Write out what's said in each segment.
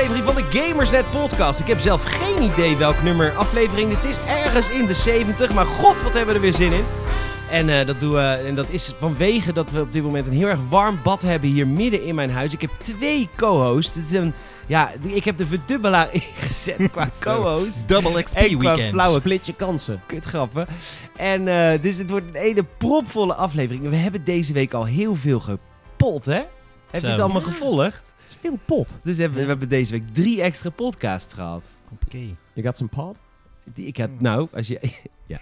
aflevering van de Gamersnet podcast. Ik heb zelf geen idee welk nummer aflevering dit is. Ergens in de 70, maar god, wat hebben we er weer zin in. En, eh, dat doen we, en dat is vanwege dat we op dit moment een heel erg warm bad hebben hier midden in mijn huis. Ik heb twee co-hosts. Het is een, ja, ik heb de verdubbelaar ingezet qua Zo. co-host. Double XP En qua weekend. flauwe Split je kansen. kutgrappen. En eh, dus het wordt een hele propvolle aflevering. We hebben deze week al heel veel gepot, hè? Heb je het allemaal gevolgd? Is veel pot. Dus hebben, we hebben deze week drie extra podcasts gehad. Oké. Je gaat zijn pod? Die ik heb, nou, als je. Ja.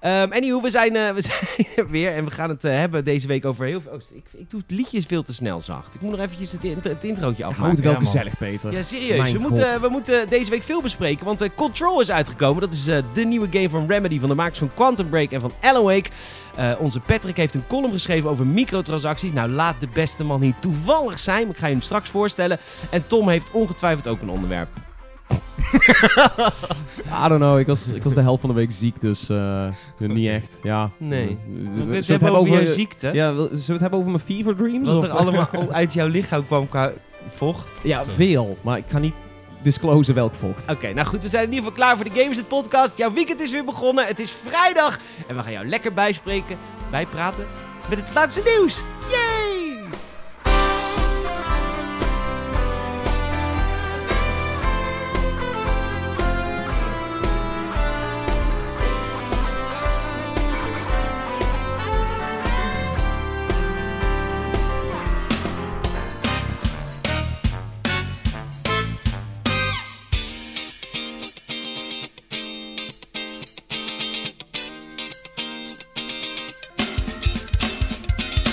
Ehm anywho, we zijn, eh, we zijn er weer en we gaan het eh, hebben deze week over heel veel. Oh, ik, ik doe het liedjes veel te snel zacht. Ik moet nog eventjes het, int- het introotje Houd afmaken. het wel Ja, gezellig, Peter. Ja, serieus. Mijn We God. moeten, we moeten deze week veel bespreken, want eh, Control is uitgekomen. Dat is eh, de nieuwe game van Remedy, van de makers van Quantum Break en van Alan Wake. Eh, onze Patrick heeft een column geschreven over microtransacties. Nou, laat de beste man hier toevallig zijn. maar Ik ga je hem straks voorstellen. En Tom heeft ongetwijfeld ook een onderwerp. I don't know, ik was, ik was de helft van de week ziek, dus eh, niet echt. Ja. Nee. We hebben het we hebben over je ziekte. Ja, zullen we het hebben over mijn fever dreams? Wat of- er allemaal uit jouw lichaam kwam qua vocht. Ja, veel. Maar ik ga niet disclosen welk vocht. Oké, nou goed, we zijn in ieder geval klaar voor de Gamers Net podcast. Jouw weekend is weer begonnen. Het is vrijdag. En we gaan jou lekker bijspreken, bijpraten met het laatste nieuws. Yay!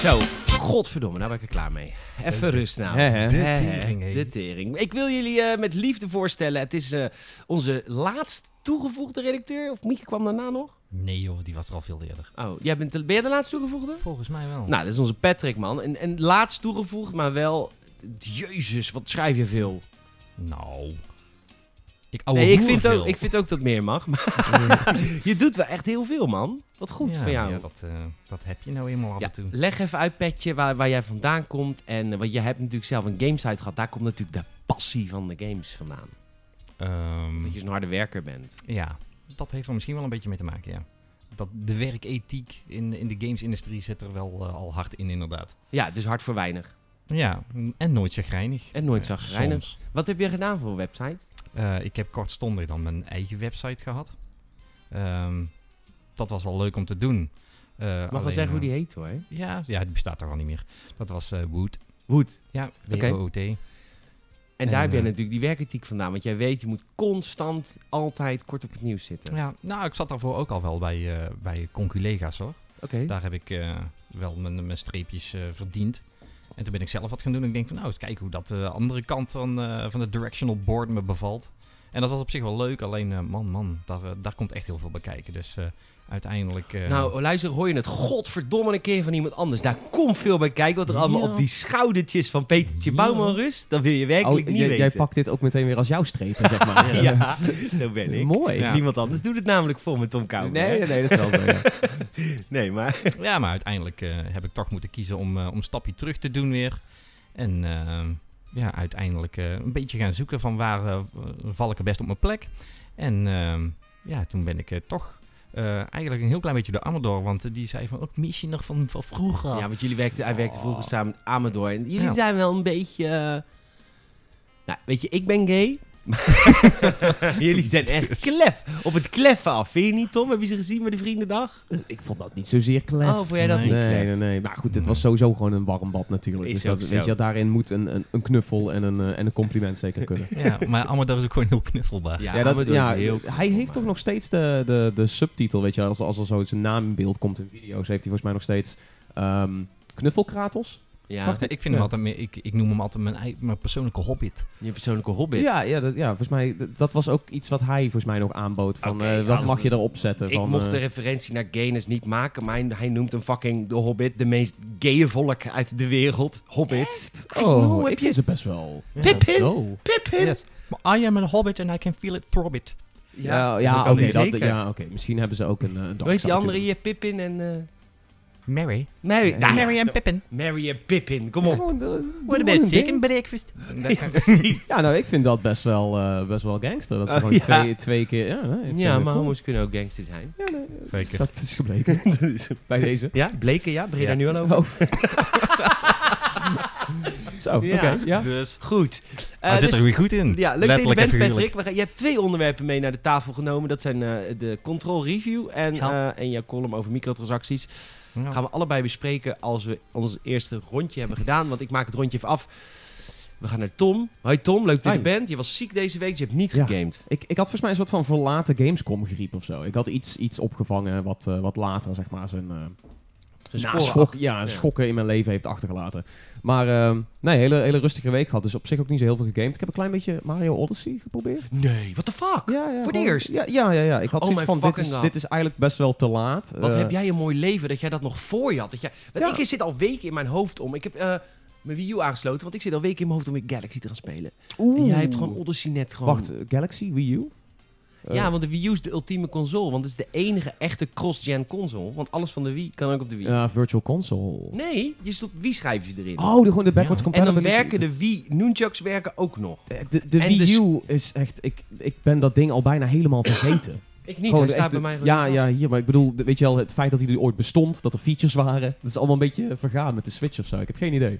Zo, godverdomme, nou ben ik er klaar mee. Even rust nou. De tering. De tering. Ik wil jullie eh, met liefde voorstellen. Het is eh, onze laatst toegevoegde redacteur. Of Mieke kwam daarna nog? Nee joh, die was er al veel eerder. Oh, jij bent de, ben jij de laatst toegevoegde? Volgens mij wel. Nou, dat is onze Patrick, man. En, en laatst toegevoegd, maar wel... Jezus, wat schrijf je veel. Nou. Ik, nee, ik vind, veel. ook, ik vind ook dat meer mag. Maar je doet wel echt heel veel, man. Wat goed ja, van jou. Ja, dat, eh, dat heb je nou eenmaal af Ja, en toe. leg even uit, Petje, waar, waar jij vandaan komt. En eh, want je hebt natuurlijk zelf een gamesite gehad. Daar komt natuurlijk de passie van de games vandaan. Ehm, Dat je zo'n harde werker bent. ja, dat heeft er misschien wel een beetje mee te maken, ja. Dat de werkethiek in, in de gamesindustrie zit er wel eh, al hard in, inderdaad. Ja, dus hard voor weinig. Ja, en nooit chagrijnig. En nooit zagrijnig. soms. Wat heb je gedaan voor een website? Eh, ik heb kortstondig dan mijn eigen website gehad. Ehm, dat was wel leuk om te doen. Eh, Mag wel zeggen hoe eh, die heet hoor. Ja, ja, die bestaat er al niet meer. Dat was Wood. Woed. Ja. W-O-O-T. En, En, daar jij eh, natuurlijk die werkethiek vandaan. Want jij weet, je moet constant altijd kort op het nieuws zitten. Ja, nou, ik zat daarvoor ook al wel bij, bij conculega's hoor. Oké. Daar heb ik wel mijn, mijn streepjes verdiend. En toen ben ik zelf wat gaan doen. En ik denk van, nou, eens kijken hoe dat de andere kant van, eh, van de directional board me bevalt. En dat was op zich wel leuk. Alleen, eh, man, man, daar, eh, daar komt echt heel veel bij kijken. Dus eh, uiteindelijk... eh, Nou, luister, hoor je het godverdomme een keer van iemand anders. Daar komt veel bij kijken. Wat er allemaal op die schoudertjes van Petertje Ja. Bouwman rust. Dat wil je werkelijk Oh, niet jij, weten. jij pakt dit ook meteen weer als jouw strepen, zeg maar. Ja, zo ben ik. Mooi. Ja. Niemand anders doet het namelijk voor me, Tom Kouwer. Nee, nee, nee, dat is wel zo. ja. nee, maar... Ja, maar uiteindelijk eh, heb ik toch moeten kiezen om, eh, om een stapje terug te doen weer. En ja, uiteindelijk eh, een beetje gaan zoeken van waar eh, val ik er best op mijn plek. En ja, toen ben ik eh, toch eh, eigenlijk een heel klein beetje de Amador. Want die zei van, ook mis je nog van, van vroeger? Ja, want jullie werkten, hij werkte vroeger Oh. samen met Amador. En jullie Ja. zijn wel een beetje... eh, Nou, weet je, ik ben gay. jullie zijn echt klef. Op het kleffen af. Vind je niet, Tom? Heb je ze gezien bij de Vriendendag? Ik vond dat niet zozeer klef. Oh, vond jij dat Nee. niet Nee, klef? nee, nee. Maar goed, het Nee. was sowieso gewoon een warm bad natuurlijk. Is dus dat, weet je, daarin moet een, een, een knuffel en een, eh, en een compliment zeker kunnen. Ja, maar Amador is ook gewoon heel knuffelbaar. Ja, Ja, dat, ja is heel hij heeft toch nog steeds de, de, de subtitel, weet je, als, als er zo zijn naam in beeld komt in video's, heeft hij volgens mij nog steeds ehm knuffelkratos. Ja, Ik vind hem Ja. altijd meer, ik, ik noem hem altijd mijn, mijn persoonlijke hobbit. je persoonlijke hobbit. Ja, ja, dat, ja, volgens mij, dat was ook iets wat hij volgens mij nog aanbood. Van, eh, wat mag je erop zetten? Ik van, mocht eh, de referentie naar gayness niet maken, maar hij, hij noemt hem fucking de Hobbit, de meest gaye volk uit de wereld. Hobbit. Know, Oh, ik vind ze best wel... Pippin? Oh. Pippin! Yes. I am a hobbit and I can feel it throb it. Ja, ja, kan oké. ja, oké. Misschien hebben ze ook een, eh, een Hoe heet dark die andere hier? Pippin en... eh, Mary. Mary, Mary en Pippin. Mary en Pippin, kom op. Eh, doe What about chicken ding. breakfast? Precies. Ja, nou, ik vind dat best wel, eh, best wel gangster. Dat ze Oh, gewoon ja. twee, twee keer... Ja, nee, Ja, maar cool. homo's kunnen ook gangsters zijn. Ja, nee, Zeker. dat is gebleken. Bij deze. Ja, bleken, ja. Ja. daar nu al over? Oh. Zo, oké. Ja. ja. Dus. Goed. Eh, Hij zit dus- er weer goed in. Ja, leuk dat je bent. Patrick. We gaan, je hebt twee onderwerpen mee naar de tafel genomen. Dat zijn eh, de control review en, Ja. eh, en jouw column over microtransacties. Ja. Gaan we allebei bespreken als we ons eerste rondje hebben gedaan. Want ik maak het rondje even af. We gaan naar Tom. Hoi Tom, leuk dat je er bent. Je was ziek deze week, dus je hebt niet Ja. gegamed. Ik, ik had volgens mij een soort van verlaten Gamescom griep of zo. Ik had iets, iets opgevangen wat, eh, wat later, zeg maar, zijn... eh, sporen schok, ja, ja. schokken in mijn leven heeft achtergelaten. Maar ehm, nee, hele, hele rustige week gehad. Dus op zich ook niet zo heel veel gegamed. Ik heb een klein beetje Mario Odyssey geprobeerd. Nee, what the fuck? Ja, ja, Voor het gewoon- eerst? Ja, ja, ja, ja. Ik had Oh zoiets van, dit is, God. dit is eigenlijk best wel te laat. Wat Eh, heb jij een mooi leven dat jij dat nog voor je had. Dat jij, want ik zit al weken in mijn hoofd om. Ik heb eh, mijn Wii U aangesloten, want ik zit al weken in mijn hoofd om weer Galaxy te gaan spelen. Oeh. En jij hebt gewoon Odyssey net gewoon... Wacht, Galaxy Wii U? Eh, Ja, want de Wii U is de ultieme console. Want het is de enige echte cross-gen console. Want alles van de Wii kan ook op de Wii. ja, Virtual Console. Nee, je stopt Wii-schijfjes erin. Oh, de, gewoon de backwards Ja. en dan werken de Wii Nunchucks werken ook nog. De, de, Wii de U is echt... Ik, ik ben dat ding al bijna helemaal vergeten. Ik niet, Gewoon hij staat bij mij gewoon Ja, ja, hier. Maar ik bedoel, weet je wel, het feit dat hij er ooit bestond, dat er features waren, dat is allemaal een beetje vergaan met de Switch of zo. Ik heb geen idee.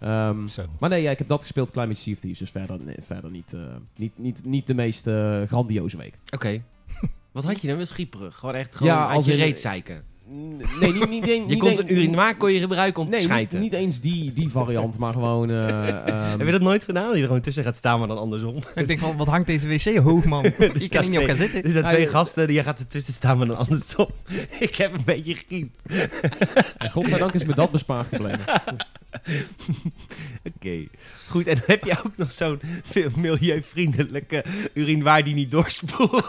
Ehm, maar nee, ja, ik heb dat gespeeld, klein beetje Sea of Thieves, dus verder, nee, verder niet, eh, niet, niet, niet de meest eh, grandioze week. Oké. Wat had je dan? Met schieperig. Gewoon echt gewoon Ja, als je reet zeiken. Nee, niet, niet, niet, Je niet kon een- een urinoir kon je gebruiken om Nee, te niet, schijten. niet eens die, die variant, maar gewoon... eh, ehm, Heb je dat nooit gedaan? Dat je er gewoon tussen gaat staan, maar dan andersom. Ik denk van, wat hangt deze wc hoog, man? Je kan er niet op gaan zitten. Er zijn twee gasten, die gaat ertussen staan, maar dan andersom. ik heb een beetje griep. Godzijdank is me dat bespaard gebleven. Oké, goed. En dan heb je ook nog zo'n veel milieuvriendelijke urinoir die niet doorspoelt.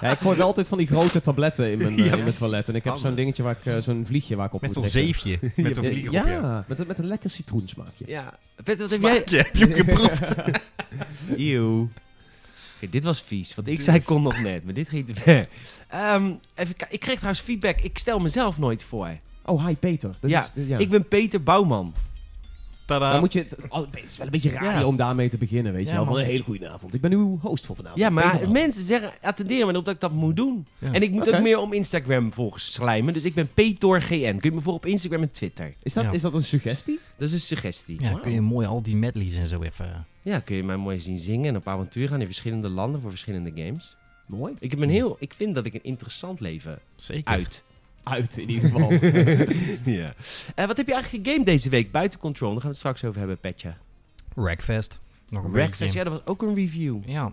Ja, ik gooi wel altijd van die grote tabletten in mijn, eh, Ja, in mijn toilet. En ik heb zo'n dingetje waar ik, eh, zo'n vliegje waar ik op Met moet zo'n zeefje. Met zo'n Ja, vlieger op ja, met, een- met een lekker citroensmaakje. ja. Wat heb jij... Heb je hem geproefd? Eeuw. Oké, dit was vies. Want ik zei kon nog net, maar dit ging te ver. Ehm, even ik kreeg trouwens feedback. Ik stel mezelf nooit voor. Oh, hi Peter. Dat Ja, is, ja. Ik ben Peter Bouwman. Tadaa. Dan moet je, het oh, het is wel een beetje raar Ja. om daarmee te beginnen, weet je Ja, wel. Van een hele goede avond. Ik ben uw host voor vanavond. Ja, maar mensen zeggen, attenderen me erop dat ik dat moet doen. Ja. En ik moet Oké. ook meer om Instagram volgens slijmen. Dus ik ben PetorGN. Kun je me voor op Instagram en Twitter. Is dat, Ja. is dat een suggestie? Dat is een suggestie. Ja, Wauw. kun je mooi al die medleys en zo even... Ja, kun je mij mooi zien zingen en op avontuur gaan in verschillende landen voor verschillende games. Mooi. Ik, heb een heel, ik vind dat ik een interessant leven Zeker. uit. Uit, in ieder geval. ja. Eh, wat heb je eigenlijk gegamed deze week buiten Control? Daar gaan we het straks over hebben, Petje. Rackfest. Nog een Wreckfest, beetje. ja, dat was ook een review. Ja.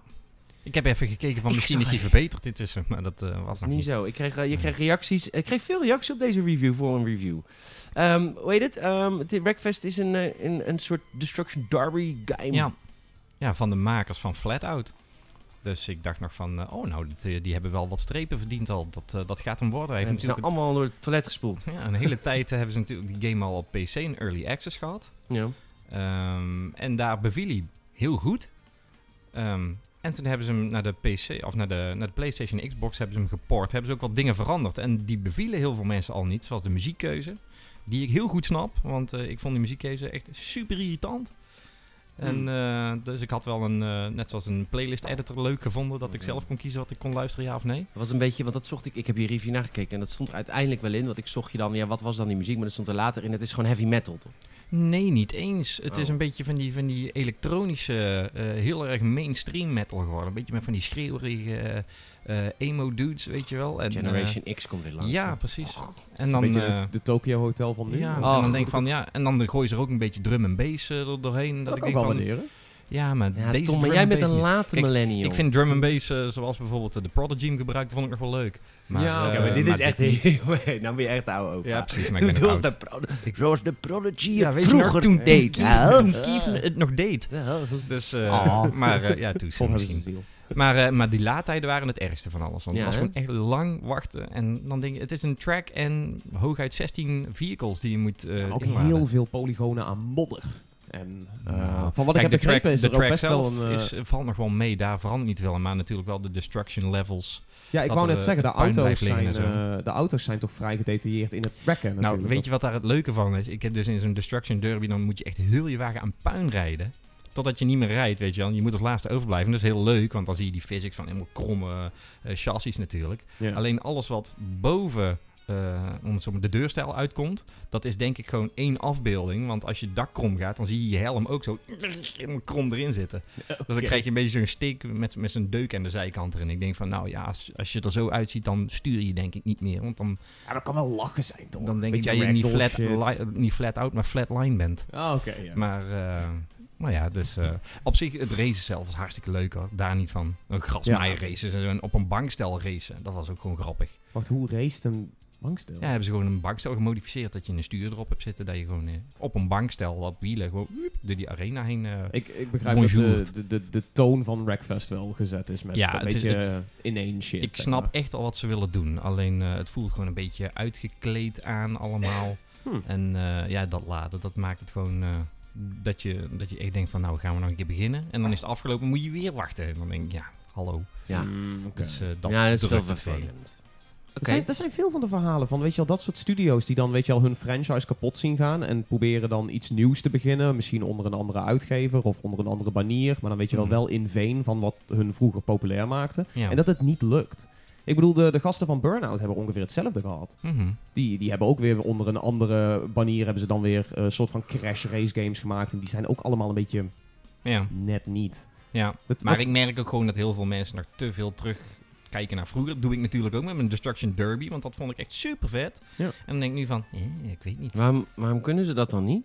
Ik heb even gekeken van Ik misschien is die verbeterd intussen, maar dat eh, was nog niet niet. zo. Ik kreeg, eh, je kreeg reacties. Ik kreeg veel reacties op deze review voor een review. Ehm hoe heet het? Um, het Wreckfest is een, een, een soort Destruction Derby game. Ja. ja, van de makers van Flatout. Dus ik dacht nog van, eh, oh nou, dit, die hebben wel wat strepen verdiend al. Dat, eh, dat gaat hem worden. Hij heeft nou natuurlijk allemaal door het toilet gespoeld. ja, een hele tijd eh, hebben ze natuurlijk die game al op PC in Early Access gehad. Ja. Ehm, en daar beviel hij heel goed. Ehm, en toen hebben ze hem naar de PC of naar de, naar de PlayStation en Xbox hebben ze hem geport. Hebben ze ook wat dingen veranderd. En die bevielen heel veel mensen al niet. Zoals de muziekkeuze. Die ik heel goed snap. Want ik vond die muziekkeuze echt super irritant. En Hmm. eh, dus ik had wel een, eh, net zoals een playlist editor leuk gevonden. Dat ik Ja. zelf kon kiezen wat ik kon luisteren, ja of nee. Dat was een beetje, want dat zocht ik. Ik heb je review nagekeken en dat stond er uiteindelijk wel in. Want ik zocht je dan, ja, wat was dan die muziek? Maar dat stond er later in. Het is gewoon heavy metal, toch? Nee, niet eens. Het is Oh. een beetje van die, van die elektronische, eh, heel erg mainstream metal geworden. Een beetje met van die schreeuwerige eh, emo dudes, weet je wel. En, Generation X komt weer eh, langs. ja, precies. en dan, eh, de, de Tokyo Hotel van nu. ja, Oh, en dan denk ik van ja, en dan gooien ze er ook een beetje drum en bass eh, er doorheen. Dat, dat ik kan ik denk wel van, waarderen. ja, maar Ja, deze Tom, maar jij en bent een late Kijk, millennial. Ik vind drum en bass, eh, zoals bijvoorbeeld eh, de Prodigy hem gebruikt, vond ik nog wel leuk. Maar, Ja, eh, maar dit is echt niet. heel... nou ben je echt oude opa. Ja, precies, maar ik ben zoals, de Pro- zoals de Prodigy Ja, het je vroeger toen, deed. toen, Keith het nog deed. Ja. Dus, eh, Oh. maar eh, ja, toen misschien. Maar, eh, maar die laadtijden waren het ergste van alles. Want Ja, het was gewoon echt lang wachten. En dan denk je, het is een track en hooguit 16 vehicles die je moet eh ook inladen. heel veel polygonen aan modder. En eh, Nou, van wat ik heb track, begrepen is de er ook track best wel een... is, valt nog wel mee. Daar verandert niet veel aan. Maar natuurlijk wel de destruction levels. ja, ik wou net zeggen, de auto's, zijn, eh, de auto's zijn toch vrij gedetailleerd in het wrecken natuurlijk. Nou, weet je wat daar het leuke van is? Ik heb dus in zo'n destruction derby, dan moet je echt heel je wagen aan puin rijden. Totdat je niet meer rijdt, weet je wel. Je moet als laatste overblijven. Dat is heel leuk, want dan zie je die physics van helemaal kromme eh, chassis natuurlijk. Ja. Alleen alles wat boven, eh, om het zo maar de deurstijl uitkomt, dat is denk ik gewoon één afbeelding. Want als je dak krom gaat, dan zie je je helm ook zo helemaal krom erin zitten. Dus dan krijg je een beetje zo'n steek met, met zo'n deuk aan de zijkant erin. Ik denk van, nou ja, als, als je er zo uitziet, dan stuur je denk ik niet meer. Want dan, Ja, dat kan wel lachen zijn, toch? dan denk ik dat je niet flat, li- niet flat out, maar flat line bent. Ah, oké, ja. Maar, eh, maar ja, dus eh, op zich, het racen zelf was hartstikke leuk hoor. Daar niet van. Een grasmaaier Ja. racen, en op een bankstel racen. Dat was ook gewoon grappig. Wacht, hoe race een bankstel? Ja, hebben ze gewoon een bankstel gemodificeerd. Dat je een stuur erop hebt zitten. Dat je gewoon eh, op een bankstel op wielen gewoon door die arena heen... eh, Ik, ik begrijp dat de, de, de, de toon van Wreckfest wel gezet is met Ja, een is- beetje inane shit. ik snap maar. echt al wat ze willen doen. Alleen het voelt gewoon een beetje uitgekleed aan allemaal. Hm. En ja, dat laden, dat maakt het gewoon... dat, je, dat je echt denkt van, nou gaan we nog een keer beginnen. En dan is het afgelopen, moet je weer wachten. En dan denk ik, ja, hallo. Ja, Mm, oké. Dus eh, dat ja dat is wel vervelend. Oké. Er, zijn, er zijn veel van de verhalen van, weet je wel, dat soort studio's die dan, weet je wel, hun franchise kapot zien gaan en proberen dan iets nieuws te beginnen. Misschien onder een andere uitgever of onder een andere banier. Maar dan weet je wel Mhm. wel in veen van wat hun vroeger populair maakte. Ja. En dat het niet lukt. Ik bedoel, de, de gasten van Burnout hebben ongeveer hetzelfde gehad. Mhm. Die, die hebben ook weer onder een andere banier hebben ze dan weer een soort van crash race games gemaakt. En die zijn ook allemaal een beetje Ja, net niet. ja. Dat- Maar wat- ik merk ook gewoon dat heel veel mensen nog te veel terug kijken naar vroeger. Dat doe ik natuurlijk ook met mijn Destruction Derby, want dat vond ik echt super vet. Ja. En dan denk ik nu van, eh, ik weet niet. Waarom, waarom kunnen ze dat dan niet?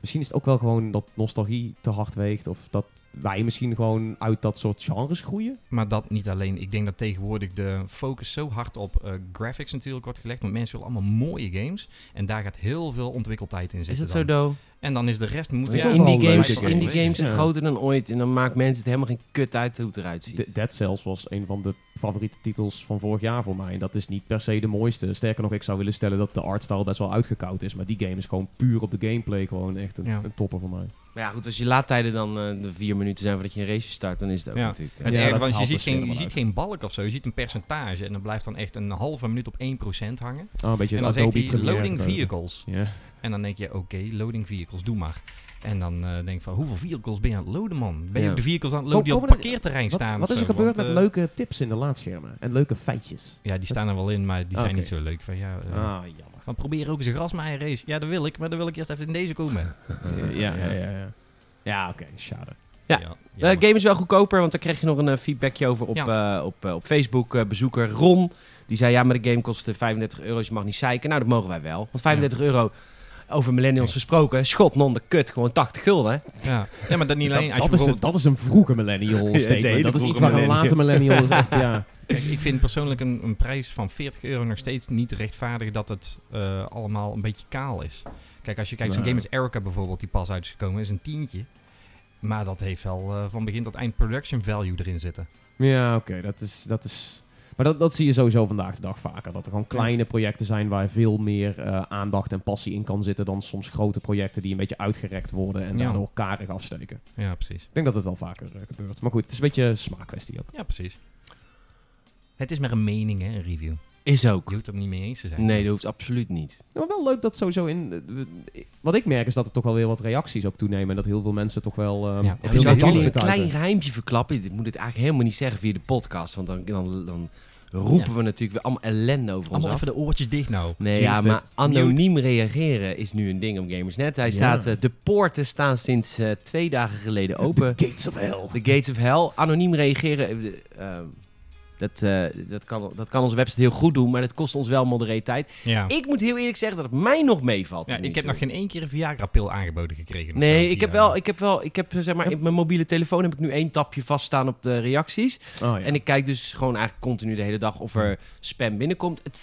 Misschien is het ook wel gewoon dat nostalgie te hard weegt. Of dat wij misschien gewoon uit dat soort genres groeien. Maar dat niet alleen. Ik denk dat tegenwoordig de focus zo hard op eh, graphics natuurlijk wordt gelegd. Want mensen willen allemaal mooie games. En daar gaat heel veel ontwikkeltijd in Is zitten. dat zo, dan. Do? En dan is de rest... Moet, Ja, indie games, games. indie games zijn groter dan ooit. En dan maakt mensen het helemaal geen kut uit hoe het eruit ziet. De- Dead Cells was een van de favoriete titels van vorig jaar voor mij. En dat is niet per se de mooiste. Sterker nog, ik zou willen stellen dat de artstyle best wel uitgekoud is. Maar die game is gewoon puur op de gameplay gewoon echt een, Ja. een topper voor mij. Maar ja, goed, als je laadtijden dan eh, de vier minuten zijn voordat je een race start, dan is het ook Ja. natuurlijk... eh, Het Ja, dat was, je ziet, geen, je ziet geen balk of zo. Je ziet een percentage. En dan blijft dan echt een halve minuut op 1% hangen. Oh, een beetje en dan Adobe zegt hij loading vehicles. Ja. En dan denk je, oké, loading vehicles, doe maar. En dan eh, denk ik van, hoeveel vehicles ben je aan het loaden, man? Ben je Ja. ook de vehicles aan het loaden die op het er- parkeerterrein Wat, staan? wat is er zo? gebeurd Want, met eh, leuke tips in de laadschermen? En leuke feitjes? Ja, die staan er wel in, maar die Ah, zijn oké. niet zo leuk. Van, ja, eh, Ah, jammer. van probeer ook eens een grasmaaier race. Ja, dat wil ik, maar dan wil ik eerst even in deze komen. ja, ja, ja. Ja, ja oké, schade. Ja. ja. De game is wel goedkoper, want daar kreeg je nog een feedbackje over op, eh, op, op Facebook. Eh, bezoeker Ron, die zei ja, maar de game kost eh, 35 euro, dus je mag niet zeiken. Nou, dat mogen wij wel. Want 35 euro, over millennials gesproken, schot non de kut, gewoon 80 gulden. hè? Ja. ja, maar dat niet alleen. Dat, Als je dat, is een, dat is een vroege millennial statement. dat is iets waar een late millennial is echt, ja. Kijk, ik vind persoonlijk een, een prijs van 40 euro nog steeds niet rechtvaardig dat het eh, allemaal een beetje kaal is. Kijk, als je kijkt, zo'n game als Erica bijvoorbeeld, die pas uit is gekomen, is een tientje. Maar dat heeft wel eh, van begin tot eind production value erin zitten. Ja, oké, dat is... Dat is maar dat, dat zie je sowieso vandaag de dag vaker. Dat er gewoon kleine projecten zijn waar veel meer eh, aandacht en passie in kan zitten... dan soms grote projecten die een beetje uitgerekt worden en Ja. daardoor karig afsteken. Ja, precies. Ik denk dat het wel vaker eh, gebeurt. Maar goed, het is een beetje een smaakkwestie ook. Ja, precies. Het is maar een mening, hè, een review. Is ook. Je hoeft het er niet mee eens te zijn. Nee, dat hoeft absoluut niet. Ja, maar wel leuk dat sowieso in... eh, wat ik merk is dat er toch wel weer wat reacties ook toenemen. En dat heel veel mensen toch wel... eh, Ja. zou ik dank jullie een klein geheimtje verklappen? Ik moet het eigenlijk helemaal niet zeggen via de podcast, want dan, dan, dan roepen Ja. we natuurlijk weer allemaal ellende over ons Allemaal af. even de oortjes dicht nou. Nee, ja, maar anoniem reageren is nu een ding op Gamersnet. Hij Ja. staat, eh, de poorten staan sinds eh, twee dagen geleden open. The Gates of Hell. De Gates of Hell. Anoniem reageren. eh, ehm, dat, eh, dat, kan, dat kan onze website heel goed doen, maar dat kost ons wel modderé tijd. Ja. Ik moet heel eerlijk zeggen dat het mij nog meevalt. ja ik heb toe. nog geen één keer een Viagra-pil aangeboden gekregen. Nee, zo ik heb wel, ik heb wel, ik heb eh, zeg maar, in mijn mobiele telefoon heb ik nu één tapje vaststaan op de reacties. Oh, ja. En ik kijk dus gewoon eigenlijk continu de hele dag of er spam binnenkomt. Het,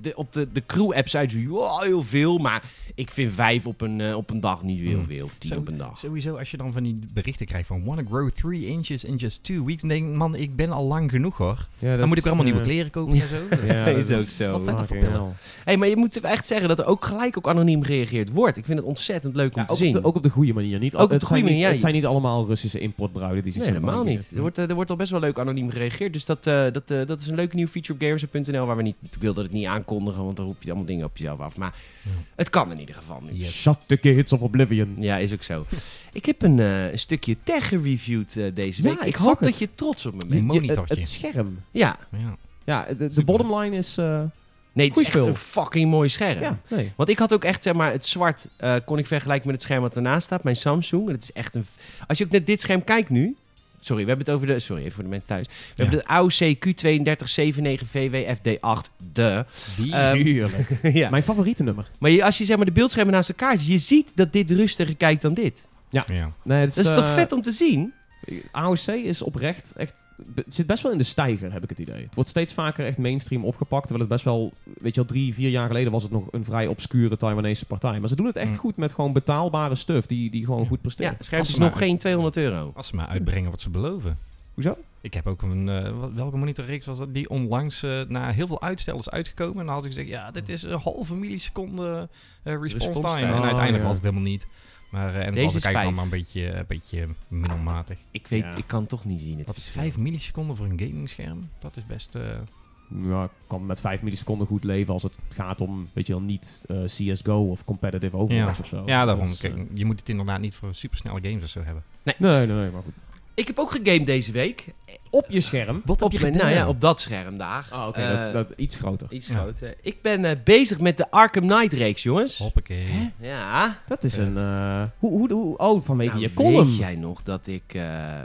de, op de, de crew-app zei ze, "Ja, heel veel, maar ik vind vijf op een, eh, op een dag niet heel Hmm. veel. Of tien Zo- op een dag. Sowieso, als je dan van die berichten krijgt van... Wanna grow 3 inches in just two weeks. Dan denk ik, man, ik ben al lang genoeg hoor. Ja, Dan moet ik weer allemaal nieuwe kleren kopen en zo. Dus- Ja, dat is ook zo. Wat zijn dat voor pillen? Hey, maar je moet echt zeggen dat er ook gelijk ook anoniem gereageerd wordt. Ik vind het ontzettend leuk om Ja, te ook, zien. op de, ook op de goede manier. Niet, Ook op de het goede zijn niet- manier, ja. Het zijn niet allemaal Russische importbruiden die zich Nee, zo helemaal niet. Er wordt, eh, er wordt al best wel leuk anoniem gereageerd. Dus dat, eh, dat, eh, dat is een leuke nieuwe feature op gamers.nl waar we niet... Ik wilde het niet aankondigen, want dan roep je allemaal dingen op jezelf af. Maar Ja. het kan in ieder geval nu. Yes. Shut the kids of Oblivion. Ja, is ook zo. ik heb een, eh, een stukje tech gereviewd eh, deze Ja, week. ik hoop het. dat je trots op me bent. je- monitortje. het, het scherm. Ja. Ja. Ja, de, de bottom line is... eh, Nee, het is echt speel. een fucking mooi scherm. ja, nee. Want ik had ook echt, zeg maar, het zwart eh, kon ik vergelijken met het scherm wat ernaast staat. Mijn Samsung. En het is echt een... Als je ook naar dit scherm kijkt nu... Sorry, we hebben het over de... Sorry, even voor de mensen thuis. We Ja. hebben de AOC Q3279VW FD8. De. Die Ehm, Tuurlijk. ja. Mijn favoriete nummer. Maar je, als je zeg maar de beeldschermen naast elkaar ziet, je ziet dat dit rustiger kijkt dan dit. ja. Nee, het Dat is toch eh, vet om te zien? AOC is oprecht echt... zit best wel in de stijger, heb ik het idee. Het wordt steeds vaker echt mainstream opgepakt. Terwijl het best wel... Weet je wel, drie, vier jaar geleden was het nog een vrij obscure Taiwanese partij. Maar ze doen het echt Mm. goed met gewoon betaalbare stuff. Die, die gewoon Ja. goed Ja, presteert. het scherm Als is ze nog geen 200 euro. Als ze maar uitbrengen wat ze beloven. Hoezo? Ik heb ook een, eh, welke monitorreeks was dat? Die onlangs eh, na heel veel uitstel is uitgekomen. En dan had ik gezegd, ja, dit is een halve milliseconde eh, response Response time. time. En Oh, uiteindelijk ja. was het helemaal niet. Maar eh, en Deze vijf. allemaal een beetje, een beetje middelmatig. Ik weet, Ja. ik kan het toch niet zien. Het Wat is verschil. 5 milliseconden voor een gamingscherm? Dat is best... eh, Ja, ik kan met 5 milliseconden goed leven als het gaat om, weet je wel, niet eh, CSGO of competitive Overwatch Ja. of zo. ja, daarom. Dus, eh, Kijk, je moet het inderdaad niet voor supersnelle games of zo hebben. nee, nee, nee, maar goed. Ik heb ook gegamed deze week. Op je scherm? Wat Op, mijn- nou ja, op dat scherm daar. Ah, oké, Eh, dat, dat iets groter. Iets Ja. groter. Ik ben eh, bezig met de Arkham Knight reeks, jongens. Hoppakee. Ja. Dat is een... eh, hoe, hoe, hoe, oh, vanwege Nou, je column. Weet jij nog dat ik... eh,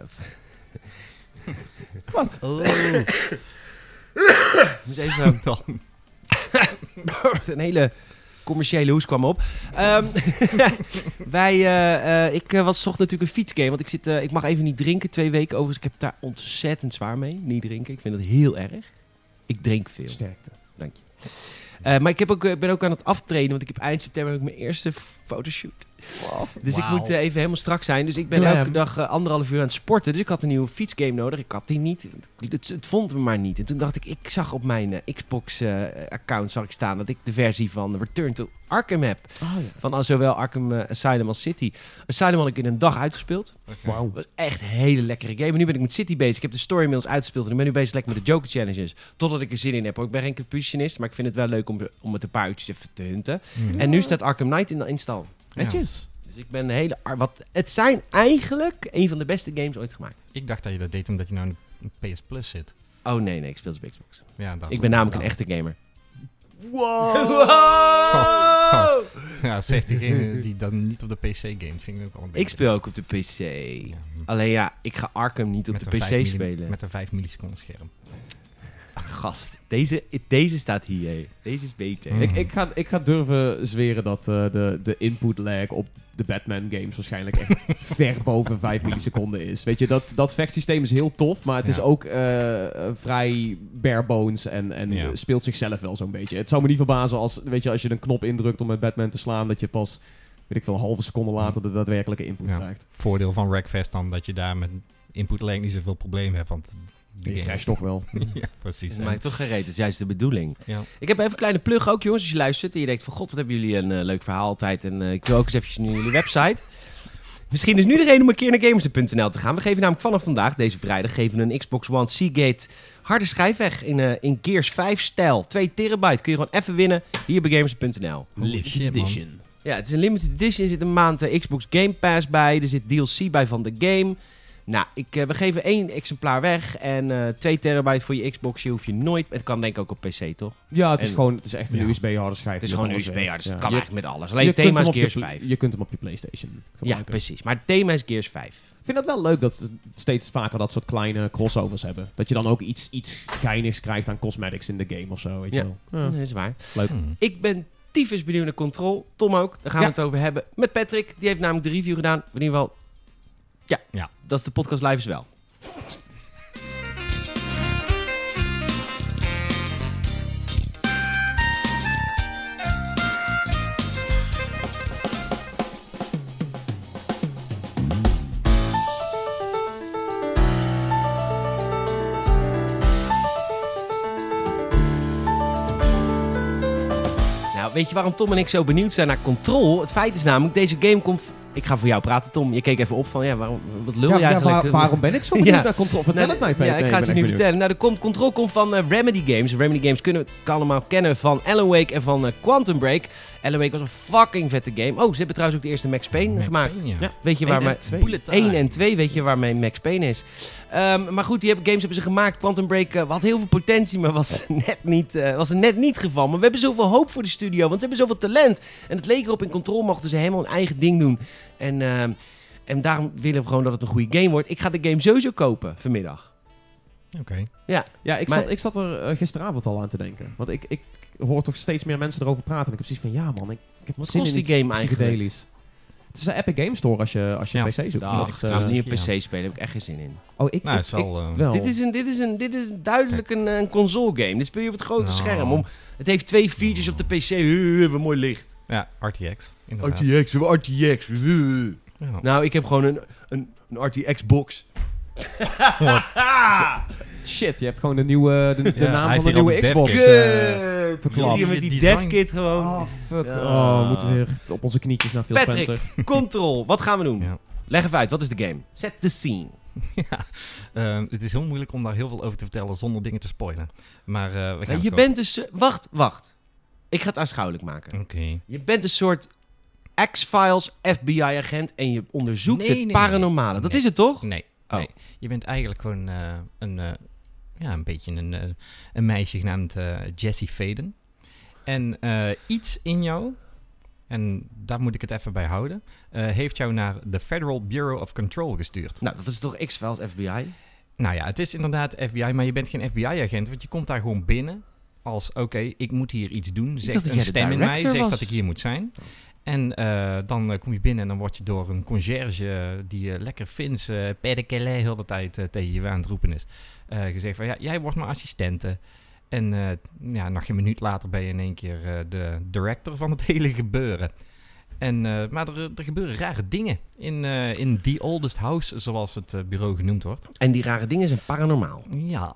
Wat? Oh. Moet even... Dan. een hele commerciële hoes kwam op. Ehm, wij, eh, eh, ik eh, was zocht natuurlijk een fietsgame, want ik, zit, ik mag even niet drinken twee weken overigens. Ik heb daar ontzettend zwaar mee, niet drinken. Ik vind het heel erg. Ik drink veel. Sterkte. Dank je. Maar ik heb ook, ben ook aan het aftreden, want ik heb eind september ook mijn eerste fotoshoot. Dus ik moet eh, even helemaal strak zijn. Dus ik ben Glam. elke dag eh, anderhalf uur aan het sporten. Dus ik had een nieuwe fietsgame nodig. Ik had die niet. Het, het, het vond me maar niet. En toen dacht ik, ik zag op mijn eh, Xbox-account zag ik staan dat ik de versie van Return to Arkham heb. Oh ja. Van al zowel Arkham Asylum als City. Asylum had ik in een dag uitgespeeld. Wauw. Dat was echt een hele lekkere game. En nu ben ik met City bezig. Ik heb de story inmiddels uitgespeeld. En ik ben nu bezig lekker met de Joker Challenges. Totdat ik er zin in heb. Ik ben geen completionist, maar ik vind het wel leuk om, om het een paar uurtjes even te hunten. Mm. En nu staat Arkham Knight in de install. Netjes. Dus ik ben een hele... ar- Wat, het zijn eigenlijk een van de beste games ooit gemaakt. Ik dacht dat je dat deed omdat je nou in een PS Plus zit. Oh nee, nee, ik speel op Xbox. Ja, dat Ik ben namelijk een echte gamer. Wow! Ja, zegt diegene die dan niet op de PC gamet. Vind ik ook al een beetje... Ik speel ook op de PC. Ja, Alleen ja, ik ga Arkham niet op met de een PC 5 milli- spelen. Met een 5 milliseconden scherm. Gast, deze, deze staat hier. Deze is beter. Mm. Ik, ik, ga, ik ga durven zweren dat eh, de, de input lag op de Batman games waarschijnlijk echt ver boven 5 milliseconden is. Weet je, dat, dat vechtsysteem is heel tof, maar het is ook eh, eh, vrij bare bones en, en Ja. speelt zichzelf wel zo'n beetje. Het zou me niet verbazen als, weet je, als je een knop indrukt om met Batman te slaan, dat je pas, weet ik veel, een halve seconde later de daadwerkelijke input Ja. krijgt. Voordeel van Rackfest dan dat je daar met input lag niet zoveel probleem hebt. Want Je crasht toch wel. ja, precies. Dat is mij toch gereed. Dat is juist de bedoeling. Ja. Ik heb even een kleine plug ook, jongens. Als je luistert en je denkt van... God, wat hebben jullie een eh, leuk verhaal altijd. En eh, ik wil ook eens eventjes naar jullie website. Misschien is nu de reden om een keer naar gamers.nl te gaan. We geven namelijk vanaf vandaag, deze vrijdag... geven we een Xbox One Seagate harde schijf weg. In, eh, in Gears 5 stijl. 2 terabyte. Kun je gewoon even winnen hier bij gamers.nl. Holy shit, man. Ja, het is een limited edition. Er zit een maand Xbox Game Pass bij. Er zit DLC bij van de game. Nou, ik, eh, we geven één exemplaar weg. En eh 2 terabyte voor je Xbox. Je hoef je nooit... Het kan denk ik ook op PC, toch? Ja, het is En- gewoon, het is echt een Ja. USB-harde schijf. Het is gewoon een op alles USB. Ja, werkt. dus het Ja. kan Je- eigenlijk met alles. Alleen je thema kunt is hem op Gears je, 5. Je kunt hem op je PlayStation Ja, gebruiken. precies. Maar het thema is Gears 5. Ik vind dat wel leuk dat ze steeds vaker dat soort kleine crossovers hebben. Dat je dan ook iets, iets geinigs krijgt aan cosmetics in de game of zo, weet Ja. je wel. Ja. Dat is waar. Leuk. Hmm. Ik ben tyfus benieuwd naar Control. Tom ook. Daar gaan Ja. we het over hebben. Met Patrick. Die heeft namelijk de review gedaan. In ieder geval... Ja, ja. dat is de podcast Live is wel. Nou, weet je waarom Tom en ik zo benieuwd zijn naar Control? Het feit is namelijk, deze game komt ik ga voor jou praten, Tom. Je keek even op van, ja, waarom, wat lul Ja, je ja, eigenlijk? waar- waarom ben ik zo benieuwd Ja. naar Control? Vertel Nou, het mij, Peter. Ja, ik ga het je nu vertellen. Nou, de komt, Control komt van eh, Remedy Games. Remedy Games kunnen we allemaal kennen van Alan Wake en van eh, Quantum Break. Alan Wake was een fucking vette game. Oh, ze hebben trouwens ook de eerste Max Payne Max gemaakt. Payne, ja. Ja. Weet je waar en mijn... twee. Bullet 1 en 2, weet je waarmee Max Payne is. Ehm, maar goed, die hebben, games hebben ze gemaakt. Quantum Break eh, had heel veel potentie, maar was, net niet, eh, was er net niet geval. Maar we hebben zoveel hoop voor de studio, want ze hebben zoveel talent. En het leek erop, in Control mochten ze helemaal een eigen ding doen. En, ehm, en daarom willen we gewoon dat het een goede game wordt. Ik ga de game sowieso kopen vanmiddag. Oké. Ja, ik, Maar- zat, ik zat er eh, gisteravond al aan te denken. Want ik, ik hoor toch steeds meer mensen erover praten. En ik heb zoiets van, ja man, ik, ik heb Wat zin kost in die game eigenlijk? Het is een Epic Game Store als je, als je Ja. PC zoekt. Dat, ik eh, trouwens niet op ja. PC spelen, daar heb ik echt geen zin in. oh, ik, Nou, ik, het is wel... ik- eh, wel. Dit is, een, dit, is een, dit is duidelijk een, een console game. Dit speel je op het grote Nou. scherm. Om, het heeft twee features op de PC. Uh, wat mooi licht. Ja, RTX. Inderdaad. RTX, we hebben RTX. Uh. Ja. Nou, ik heb gewoon een, een, een RTX box. Shit, je hebt gewoon de, nieuwe, de, de Ja, naam van de nieuwe Xbox. Kut. verklapt. Hier met die devkit gewoon. Oh, fuck. Ja. Oh, we moeten weer op onze knietjes naar Phil Patrick. Spencer. Control, wat gaan we doen? Ja. Leg even uit, wat is de game? Set the scene. ja. Ehm, het is heel moeilijk om daar heel veel over te vertellen zonder dingen te spoilen. Maar eh, we gaan je bent dus... Wacht, wacht. Ik ga het aanschouwelijk maken. Oké. Je bent een soort X-Files FBI-agent en je onderzoekt Nee, het nee, nee. paranormale. Dat is het toch? Nee, Oh. nee. Je bent eigenlijk gewoon eh, een, eh, ja, een beetje een, eh, een meisje genaamd Jessie Faden. En iets in jou, en daar moet ik het even bij houden, heeft jou naar de Federal Bureau of Control gestuurd. Nou, dat is toch X-Files FBI? Nou ja, het is inderdaad FBI, maar je bent geen FBI-agent, want je komt daar gewoon binnen als, oké, ik moet hier iets doen. Zegt een stem in mij, zegt was. dat ik hier moet zijn. Oh. En eh, dan eh, kom je binnen en dan word je door een conciërge die eh, lekker Fins, uh, heel de tijd tegen je aan het roepen is, gezegd van, ja, jij wordt mijn assistente. En ja, nog een minuut later ben je in één keer de director van het hele gebeuren. En, maar er, er gebeuren rare dingen in, in The Oldest House, zoals het bureau genoemd wordt. En die rare dingen zijn paranormaal. Ja.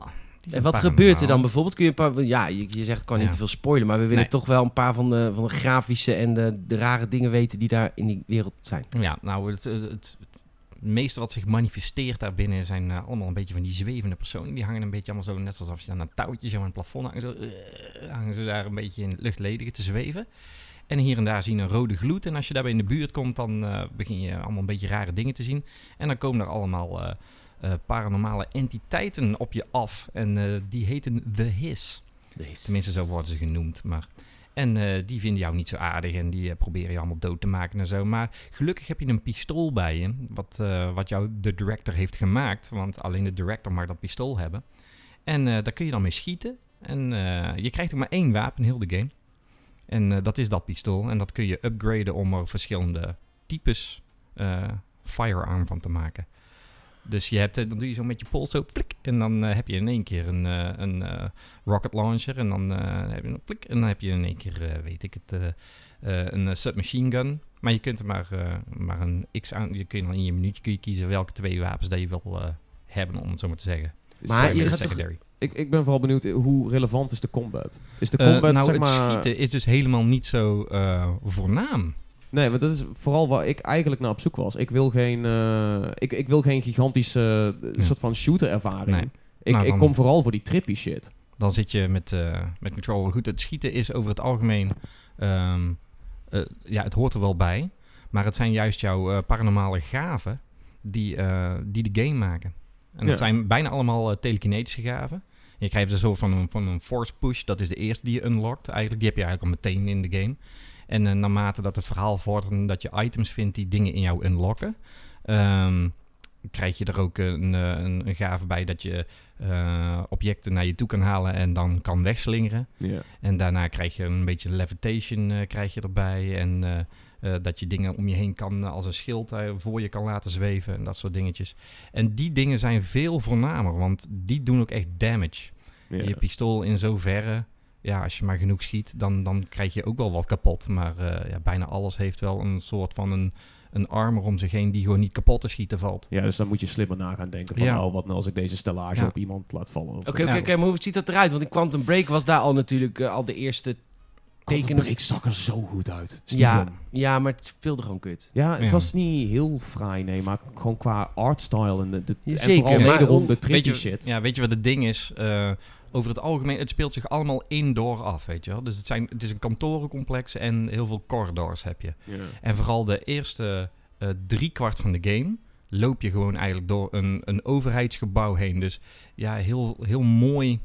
En wat gebeurt er dan bijvoorbeeld? Kun je een paar, ja, je, je zegt ik kan niet Ja. te veel spoilen, maar we willen Nee. toch wel een paar van de, van de grafische en de, de rare dingen weten die daar in die wereld zijn. Ja, nou, het, het, het meeste wat zich manifesteert daarbinnen zijn eh, allemaal een beetje van die zwevende personen. Die hangen een beetje allemaal zo, net alsof je aan een touwtje zo aan het plafond hangen. Zo, hangen ze daar een beetje in luchtledige te zweven. En hier en daar zien een rode gloed. En als je daarbij in de buurt komt, dan eh, begin je allemaal een beetje rare dingen te zien. En dan komen er allemaal eh, paranormale entiteiten op je af. En eh, die heten The Hiss. Tenminste, zo worden ze genoemd. Maar... En eh, die vinden jou niet zo aardig en die eh, proberen je allemaal dood te maken en zo. Maar gelukkig heb je een pistool bij je, wat, eh, wat jou de director heeft gemaakt. Want alleen de director mag dat pistool hebben. En eh, daar kun je dan mee schieten. En eh, je krijgt ook maar één wapen in heel de game. En eh, dat is dat pistool. En dat kun je upgraden om er verschillende types eh, firearm van te maken. Dus je hebt, eh, dan doe je zo met je pols zo plik. En dan eh, heb je in één keer een, eh, een eh, rocket launcher. En dan eh, heb je een plik. En dan heb je in één keer, eh, weet ik het, eh, eh, een eh, submachine gun. Maar je kunt er maar, eh, maar een x aan. Je kunt dan in je minuutje kun je kiezen welke twee wapens dat je wil eh, hebben, om het zo maar te zeggen. Maar je gaat toch- secondary. ik, ik ben vooral benieuwd, hoe relevant is de combat? Is de Eh, combat, nou, zeg het maar... schieten is dus helemaal niet zo eh, voornaam. Nee, want dat is vooral waar ik eigenlijk naar op zoek was. Ik wil geen, eh, ik, ik wil geen gigantische eh, soort van shooter-ervaring. Nee. Ik, Nou, ik kom vooral voor die trippy shit. dan zit je met, eh met control. Goed, het schieten is over het algemeen. ehm, eh, ja, het hoort er wel bij. Maar het zijn juist jouw paranormale gaven die, die de game maken. En dat Ja. zijn bijna allemaal telekinetische gaven. Je krijgt er zo van een, van een force push. Dat is de eerste die je unlockt. Eigenlijk, die heb je eigenlijk al meteen in de game. En eh, naarmate dat het verhaal vordert en dat je items vindt die dingen in jou unlocken, ehm, krijg je er ook een, eh, een, een gave bij dat je eh, objecten naar je toe kan halen en dan kan wegslingeren. En daarna krijg je een beetje levitation eh, krijg je erbij. En dat je dingen om je heen kan als een schild voor je kan laten zweven en dat soort dingetjes. En die dingen zijn veel voornamer, want die doen ook echt damage. Je pistool in zoverre, ja, als je maar genoeg schiet, dan, dan krijg je ook wel wat kapot. Maar eh, ja, bijna alles heeft wel een soort van een, een armor om zich heen die gewoon niet kapot te schieten valt. Ja, dus dan moet je slimmer na gaan denken van, Ja. oh, wat nou als ik deze stellage Ja. op iemand laat vallen? Oké, oké, maar hoe ziet dat eruit? Want in Quantum Break was daar al natuurlijk eh, al de eerste tekenen... Ik zag er zo goed uit. Ja, Stiekem. ja, maar het speelde gewoon kut. Ja, het Ja. was niet heel fraai, nee, maar gewoon qua artstyle en, de, de, Ja, en zeker, vooral wederom de tricky weet je, shit. Ja, weet je wat het ding is? Eh, over het algemeen, het speelt zich allemaal indoor af, weet je wel. Dus het, zijn, het is een kantorencomplex en heel veel corridors heb je. En vooral de eerste eh drie kwart van de game loop je gewoon eigenlijk door een, een overheidsgebouw heen. Dus ja, heel, heel mooi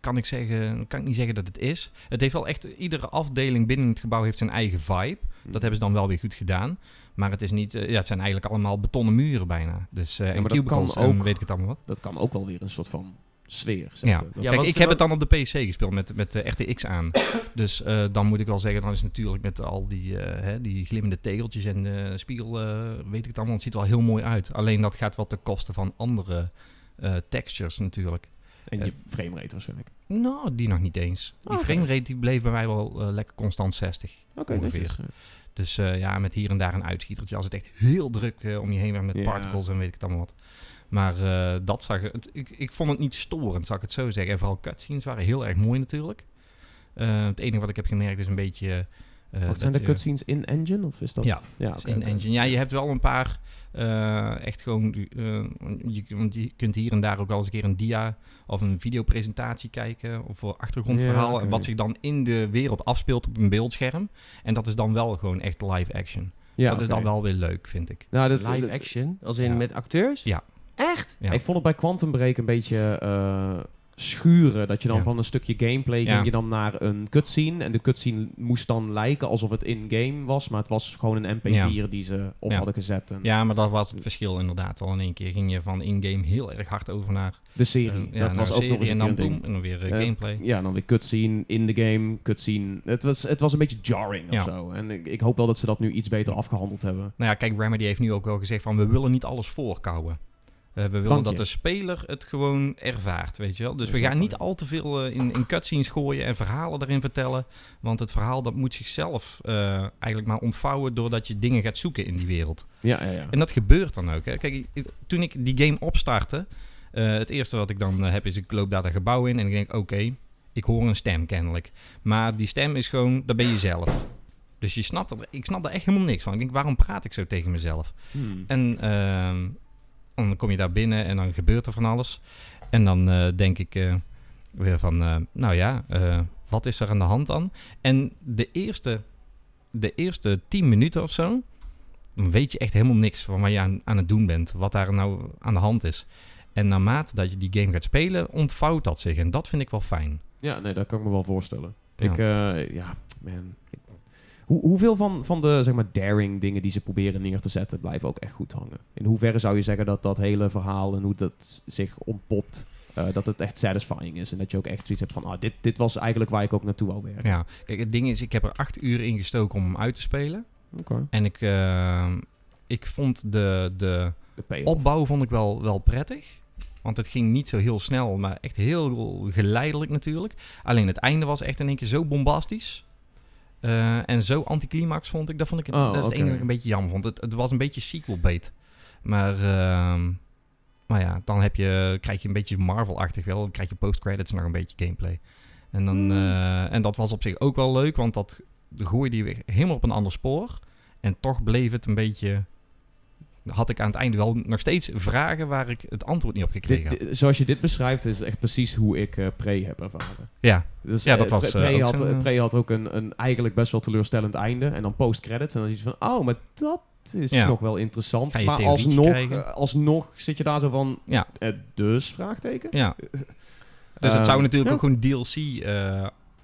kan ik zeggen, kan ik niet zeggen dat het is. Het heeft wel echt, iedere afdeling binnen het gebouw heeft zijn eigen vibe. Dat hebben ze dan wel weer goed gedaan. Maar het is niet, eh, ja, het zijn eigenlijk allemaal betonnen muren bijna. Dus eh en cubicles kan en ook- weet ik het allemaal wat. Dat kan ook wel weer een soort van sfeer Ja, zetten. Dat- Ja, kijk, want- ik heb het dan op de PC gespeeld met, met de RTX aan. dus eh, dan moet ik wel zeggen, dan is natuurlijk met al die, eh, hè, die glimmende tegeltjes en spiegel, eh, weet ik het allemaal, het ziet er wel heel mooi uit. Alleen dat gaat wat ten koste van andere eh, textures natuurlijk. En je framerate waarschijnlijk. Nou, die nog niet eens. Die Oké. framerate die bleef bij mij wel lekker constant 60. Oké, Ongeveer. netjes. Dus eh, ja, met hier en daar een uitschietertje. Als het echt heel druk eh, om je heen werd met Ja. particles en weet ik het allemaal wat. Maar eh, dat zag het, ik, ik vond het niet storend, zou ik het zo zeggen. En vooral cutscenes waren heel erg mooi natuurlijk. Eh, het enige wat ik heb gemerkt is een beetje... eh, Wat zijn de cutscenes in engine of is dat? Ja, ja is oké, in engine. Ja, je hebt wel een paar eh, echt gewoon... je, want je kunt hier en daar ook wel eens een keer een dia of een videopresentatie kijken. Of een achtergrondverhaal. Ja. Wat zich dan in de wereld afspeelt op een beeldscherm. En dat is dan wel gewoon echt live action. Ja, dat is dan wel weer leuk, vind ik. Nou, dat, Live dat- action? Als in Ja. met acteurs? Ja. Echt? Ja. Ik vond het bij Quantum Break een beetje eh, schuren. Dat je dan Ja. van een stukje gameplay Ja. ging je dan naar een cutscene. En de cutscene moest dan lijken alsof het in-game was. Maar het was gewoon een MP4 die ze op Ja. hadden gezet. En Ja, maar dat was het verschil inderdaad wel. In één keer ging je van in-game heel erg hard over naar, De serie. eh, ja, dat naar was ook nog eens een en dan boom, en dan weer eh, gameplay. Ja, dan weer cutscene in de game, cutscene. Het was, het was een beetje jarring Ja. of zo. En ik, ik hoop wel dat ze dat nu iets beter afgehandeld hebben. Nou ja, kijk, Remedy heeft nu ook wel gezegd van we willen niet alles voorkouwen. Eh, we willen dat de speler het gewoon ervaart, weet je wel. Dus we gaan niet al te veel eh, in, in cutscenes gooien en verhalen erin vertellen. Want het verhaal dat moet zichzelf eh, eigenlijk maar ontvouwen doordat je dingen gaat zoeken in die wereld. Ja, ja, ja. En dat gebeurt dan ook. Hè. Kijk, toen ik die game opstartte, eh, het eerste wat ik dan heb is ik loop daar een gebouw in en ik denk oké, ik hoor een stem kennelijk. Maar die stem is gewoon, dat ben je zelf. Dus je snapt er, ik snap daar echt helemaal niks van. Ik denk, waarom praat ik zo tegen mezelf? Hmm. En ehm, dan kom je daar binnen en dan gebeurt er van alles. En dan eh, denk ik eh, weer van, eh, nou ja, wat is er aan de hand dan? En de eerste, de eerste tien minuten of zo, dan weet je echt helemaal niks van wat je aan, aan het doen bent. Wat daar nou aan de hand is. En naarmate dat je die game gaat spelen, ontvouwt dat zich. En dat vind ik wel fijn. Ja, nee, dat kan ik me wel voorstellen. Ja. Ik, ja, man. Ik- hoe, hoeveel van, van de, zeg maar, daring dingen die ze proberen neer te zetten, blijven ook echt goed hangen? In hoeverre zou je zeggen dat dat hele verhaal en hoe dat zich ontpopt, eh, dat het echt satisfying is? En dat je ook echt zoiets hebt van, ah, dit, dit was eigenlijk waar ik ook naartoe wou werken. Ja, kijk, het ding is, ik heb er acht uur in gestoken om hem uit te spelen. Oké. En ik, eh, ik vond de, de De opbouw vond ik wel, wel prettig. Want het ging niet zo heel snel, maar echt heel geleidelijk natuurlijk. Alleen het einde was echt in één keer zo bombastisch. Eh, en zo anticlimax vond ik. Dat, vond ik het, Oh, dat is het enige ik een beetje jammer vond. Het, het was een beetje sequel bait. Maar, ehm, maar ja, dan heb je, krijg je een beetje Marvel-achtig wel. Dan krijg je post-credits nog een beetje gameplay. En, dan, Hmm. eh, en dat was op zich ook wel leuk, want dat gooide je weer helemaal op een ander spoor. En toch bleef het een beetje... Had ik aan het einde wel nog steeds vragen waar ik het antwoord niet op gekregen had. zoals je dit beschrijft, is echt precies hoe ik eh Pre heb ervaren. Ja, Dus, Ja, dat eh, was, Pre, eh, had, Pre had ook een, een eigenlijk best wel teleurstellend einde. En dan post-credits. En dan is je van, oh, maar dat is Ja. nog wel interessant. Maar alsnog, krijgen? alsnog zit je daar zo van, ja, dus, vraagteken? ja. Dus het zou natuurlijk ook gewoon DLC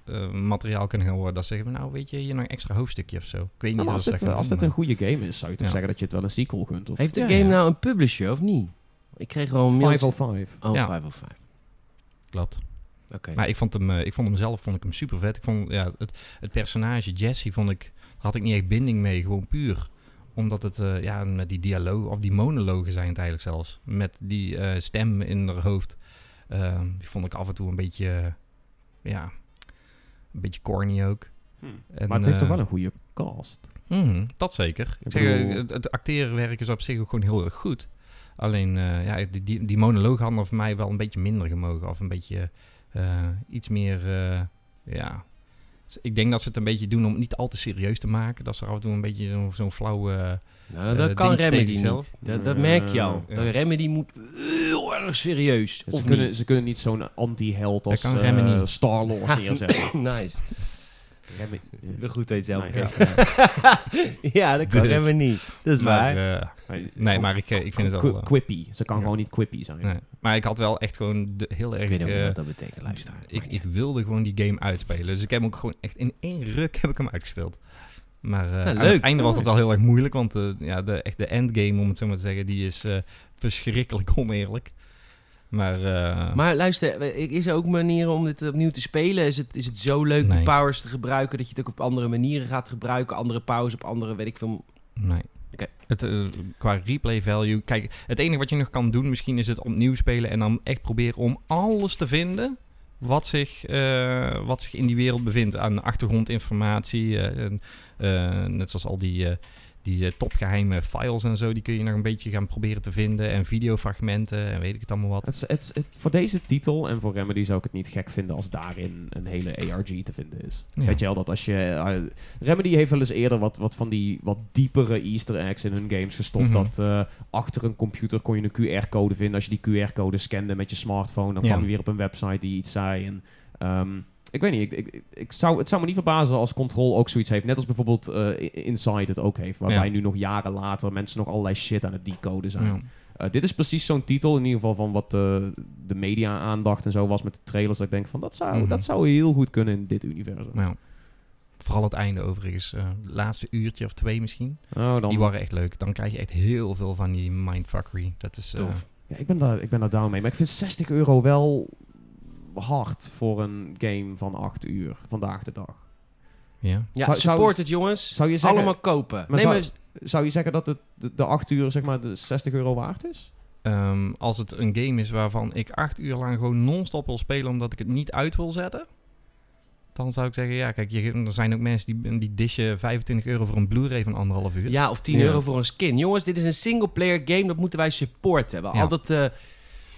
eh, materiaal kunnen gaan worden. Dat zeggen we, nou weet je, hier nog een extra hoofdstukje of zo. Ik weet niet Nou, of als, dat dit, ze gaan als dit een goede game is, zou je toch Ja. zeggen dat je het wel een sequel gunt? Of Heeft de Ja, game ja. nou een publisher of niet? Ik kreeg gewoon een mailtje. 505. Oh, Ja. 505. Klopt. Oké. Maar ik vond hem, eh, ik vond hem zelf vond ik hem super vet. Ik vond ja, het, het personage Jesse vond ik, had ik niet echt binding mee, gewoon puur. Omdat het, eh, ja, met die dialoog, of die monologen zijn het eigenlijk zelfs. Met die eh, stem in haar hoofd. eh, die vond ik af en toe een beetje, ja, een beetje corny ook. En, maar het heeft toch eh, wel een goede cast? Mhm, dat zeker. Ik zeg, bedoel- het, het acterenwerk is op zich ook gewoon heel erg goed. Alleen, eh, ja, die, die, die monoloog hadden voor mij wel een beetje minder gemogen. Of een beetje eh, iets meer, eh, ja, Dus ik denk dat ze het een beetje doen om het niet al te serieus te maken. Dat ze er af en toe een beetje zo'n zo'n flauw... eh, Nou, Eh, dat kan dingetje tegen Remedy niet. Dat, dat merk je al. Ja. Dat Remedy moet heel erg serieus. Ze Of kunnen, niet? ze kunnen niet zo'n anti-held als kan eh, Remedy. Star-Lord neerzetten. nice. Ik ben goed weet zelf. Nee, ja, dat kan Dus. Remedy. Dat is maar, waar. eh, Nee, nee, maar ik, eh, ik vind het wel... Qu- quippy. Ze kan Ja. gewoon niet quippy zijn. nee. Maar ik had wel echt gewoon de, heel erg... Ik weet ook niet eh, wat dat betekent, luisteraar. ik, ik wilde gewoon die game uitspelen. Dus ik heb hem ook gewoon echt in één ruk heb ik hem uitgespeeld. Maar eh, aan leuk. het einde was het wel heel erg moeilijk. Want eh, ja, de, echt de endgame, om het zo maar te zeggen, die is eh, verschrikkelijk oneerlijk. Maar, eh, Maar luister, is er ook manieren om dit opnieuw te spelen? Is het, is het zo leuk die Nee. powers te gebruiken dat je het ook op andere manieren gaat gebruiken? Andere powers op andere, weet ik veel. Nee. Oké. Het, eh, qua replay value. Kijk, het enige wat je nog kan doen misschien is het opnieuw spelen. En dan echt proberen om alles te vinden. Wat zich, eh, wat zich in die wereld bevindt. Aan achtergrondinformatie. en, net zoals al die, die eh, topgeheime files en zo. Die kun je nog een beetje gaan proberen te vinden. En videofragmenten en weet ik het allemaal wat. Het, het, voor deze titel en voor Remedy zou ik het niet gek vinden als daarin een hele ARG te vinden is. Ja. Weet je wel, dat als je... eh, Remedy heeft wel eens eerder wat, wat van die wat diepere easter eggs in hun games gestopt. Mhm. Dat eh, achter een computer kon je een QR-code vinden. Als je die QR-code scande met je smartphone, dan Ja. kwam je weer op een website die iets zei. En, ehm, ik weet niet, ik, ik, ik zou, het zou me niet verbazen als Control ook zoiets heeft. Net als bijvoorbeeld eh, Inside het ook heeft. Waarbij Ja. nu nog jaren later mensen nog allerlei shit aan het decoden zijn. Ja. Eh, dit is precies zo'n titel, in ieder geval van wat de, de media-aandacht en zo was met de trailers. Dat ik denk van, dat zou, Mhm. dat zou heel goed kunnen in dit universum. Ja. Vooral het einde overigens. eh, het laatste uurtje of twee misschien. Oh, dan, Die waren echt leuk. Dan krijg je echt heel veel van die mindfuckery. Dat is... eh, Tof. ja, ik, ben daar, ik ben daar down mee. Maar ik vind 60 euro wel hard voor een game van 8 uur vandaag de dag. ja. Ja, Zou- zou- support het jongens. Zou je zeggen, Allemaal kopen. Maar nee, zou- maar zou je zeggen dat het de, de 8 uur zeg maar de 60 euro waard is? Ehm, als het een game is waarvan ik acht uur lang gewoon non-stop wil spelen omdat ik het niet uit wil zetten, dan zou ik zeggen, ja, kijk, je, er zijn ook mensen die, die dishen 25 euro voor een Blu-ray van anderhalf uur. Ja, of 10 Ja. euro voor een skin. Jongens, dit is een single-player game. Dat moeten wij supporten. We Ja. altijd, eh,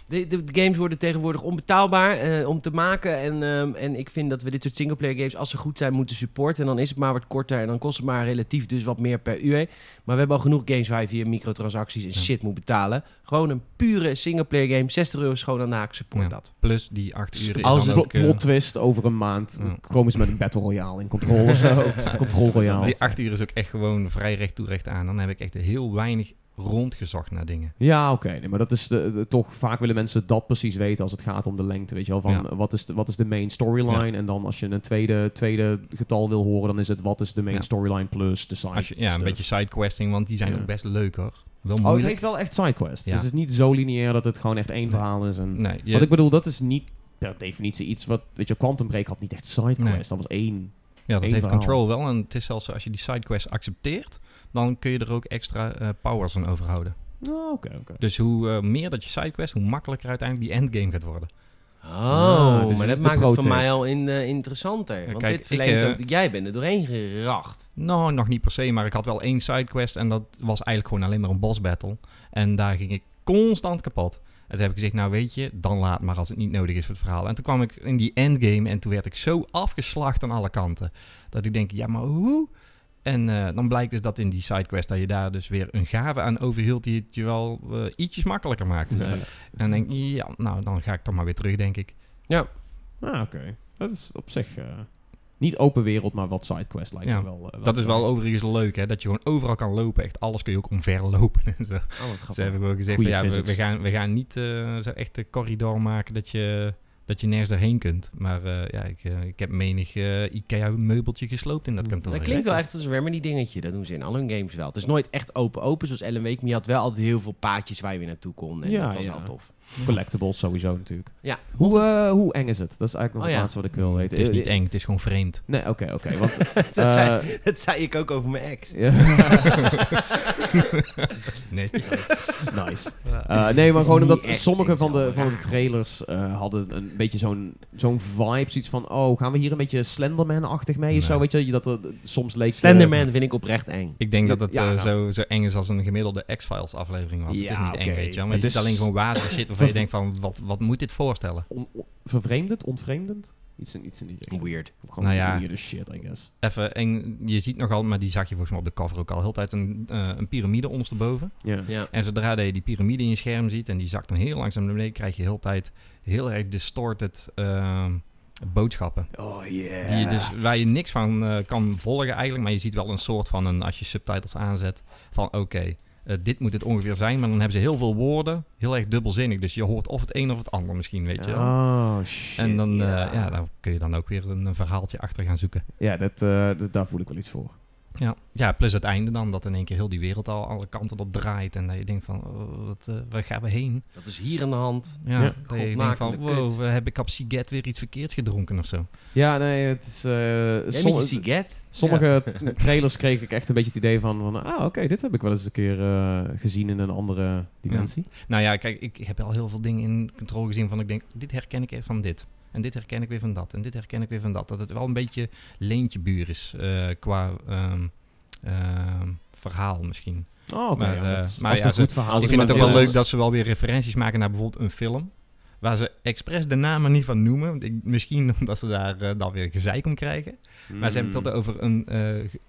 de, de, de games worden tegenwoordig onbetaalbaar eh, om te maken. En, ehm, en ik vind dat we dit soort single-player games, als ze goed zijn, moeten supporten. En dan is het maar wat korter en dan kost het maar relatief dus wat meer per uur. Maar we hebben al genoeg games waar je via microtransacties en Ja. shit moet betalen. Gewoon een pure single-player game. 60 euro is gewoon aan de haak. Support Ja. dat. Plus die acht uur is Als ook... eh, plot twist over een maand Ja. komen ze met een Battle Royale in Control of zo. Control Royale. die acht uur is ook echt gewoon vrij recht toe recht aan. Dan heb ik echt heel weinig rondgezocht naar dingen. Ja, oké. Nee, maar dat is de, de- toch vaak willen mensen dat precies weten als het gaat om de lengte. Weet je wel, van Ja. wat, is de, wat is de main storyline? En dan als je een tweede, tweede getal wil horen, dan is het wat is de main Ja. storyline plus de side Als je, ja, een beetje sidequesting, want die zijn ook best leuk hoor. Wel Oh, het heeft wel echt sidequests. Dus het is niet zo lineair dat het gewoon echt één Nee. verhaal is. En, Nee, je- Wat ik bedoel, dat is niet per definitie iets wat... Weet je, Quantum Break had niet echt sidequests. Dat was één. Ja, dat heeft verhaal. Control wel. En het is zelfs zo, als je die sidequest accepteert, dan kun je er ook extra eh, powers aan overhouden. Oh, oké, oké. Dus hoe eh, meer dat je sidequest, hoe makkelijker uiteindelijk die endgame gaat worden. Oh, dus dit maar dat maakt het voor mij al in, eh, interessanter. Want kijk, dit verleent ik, eh, ook... Jij bent er doorheen geracht. Nou, nog niet per se, maar ik had wel één sidequest en dat was eigenlijk gewoon alleen maar een boss battle. En daar ging ik constant kapot. En toen heb ik gezegd, nou weet je, dan laat maar als het niet nodig is voor het verhaal. En toen kwam ik in die endgame en toen werd ik zo afgeslacht aan alle kanten. Dat ik denk, ja maar hoe? En eh, dan blijkt dus dat in die sidequest dat je daar dus weer een gave aan overhield die het je wel eh, ietsjes makkelijker maakt. Nee. En dan denk ik, ja, nou dan ga ik toch maar weer terug, denk ik. Ah, oké. Dat is op zich eh, niet open wereld, maar wat sidequest lijkt Ja. me wel. Dat is wel overigens leuk, hè, dat je gewoon overal kan lopen. Echt alles kun je ook omverlopen en zo. Oh, Ze hebben gewoon gezegd van ja, we, gaan, we gaan niet eh, zo echt de corridor maken dat je, dat je nergens erheen kunt. Maar eh, ja, ik, eh, ik heb menig eh, IKEA-meubeltje gesloopt in dat kantoor. Dat klinkt wel echt als een Remedy dingetje. Dat doen ze in al hun games wel. Het is nooit echt open-open zoals Ellen Wake. Maar je had wel altijd heel veel paadjes waar je weer naartoe kon. En Ja, dat was ja. wel tof. Collectibles sowieso natuurlijk. Ja. Hoe, eh, hoe eng is het? Dat is eigenlijk nog Oh, het ja. laatste wat ik wil weten. Het is niet Eh, eng, het is gewoon vreemd. Nee, oké, oké. Want dat, eh, zei, dat zei ik ook over mijn ex. Netjes. nice. Eh, nee, maar gewoon niet omdat sommige van de, van de trailers eh, hadden een beetje zo'n zo'n vibe. Zoiets van, oh, gaan we hier een beetje Slenderman-achtig mee of zo? Weet je, dat er soms leek... eh, Slenderman vind ik oprecht eng. Ik denk dat het Ja, eh, nou. zo, zo eng is als een gemiddelde X-Files aflevering was. het is niet eng, weet je wel. Maar Het is- alleen gewoon wazige shit waarvan je denkt van, wat, wat moet dit voorstellen? on- on- vervreemdend, ontvreemdend? Iets in, iets in die richting. Weird. Of gewoon Nou ja. shit, I guess. Even, en je ziet nogal, maar die zag je volgens mij op de cover ook al, heel tijd een, eh, een piramide ondersteboven. Ja. Ja. En zodra je die piramide in je scherm ziet en die zakt dan heel langzaam naar beneden, krijg je heel tijd heel erg distorted ehm, boodschappen. Oh yeah. Die je dus, waar je niks van eh, kan volgen eigenlijk, maar je ziet wel een soort van, een, als je subtitles aanzet, van oké, eh, dit moet het ongeveer zijn. Maar dan hebben ze heel veel woorden, heel erg dubbelzinnig. Dus je hoort of het een of het ander misschien, weet je wel. Oh shit. En dan, ja. ja. ja, daar kun je dan ook weer een, een verhaaltje achter gaan zoeken. Ja, dat, eh, dat- daar voel ik wel iets voor. Ja. ja, plus het einde dan, dat in één keer heel die wereld al alle kanten op draait. En dat je denkt van, oh, wat, eh, waar gaan we heen? Dat is hier aan de hand. Ja, Ja. dat je denkt Godmakende van, heb ik op Siget weer iets verkeerds gedronken of zo? Ja, nee, het is... eh, som- met je siget. sommige trailers kreeg ik echt een beetje het idee van... van ah, oké, dit heb ik wel eens een keer eh, gezien in een andere dimensie. Nou ja, kijk, ik heb al heel veel dingen in controle gezien van ik denk, dit herken ik even van dit. En dit herken ik weer van dat. En dit herken ik weer van dat. Dat het wel een beetje leentjebuur is eh, qua ehm, ehm, verhaal misschien. Oh. Maar, ja, maar ze- een goed verhaal ik vind het ook wel leuk dat ze wel weer referenties maken naar bijvoorbeeld een film. Waar ze expres de namen niet van noemen. Ik- misschien omdat ze daar eh, dan weer gezeik om krijgen. Maar ze hebben het Mm. altijd over een,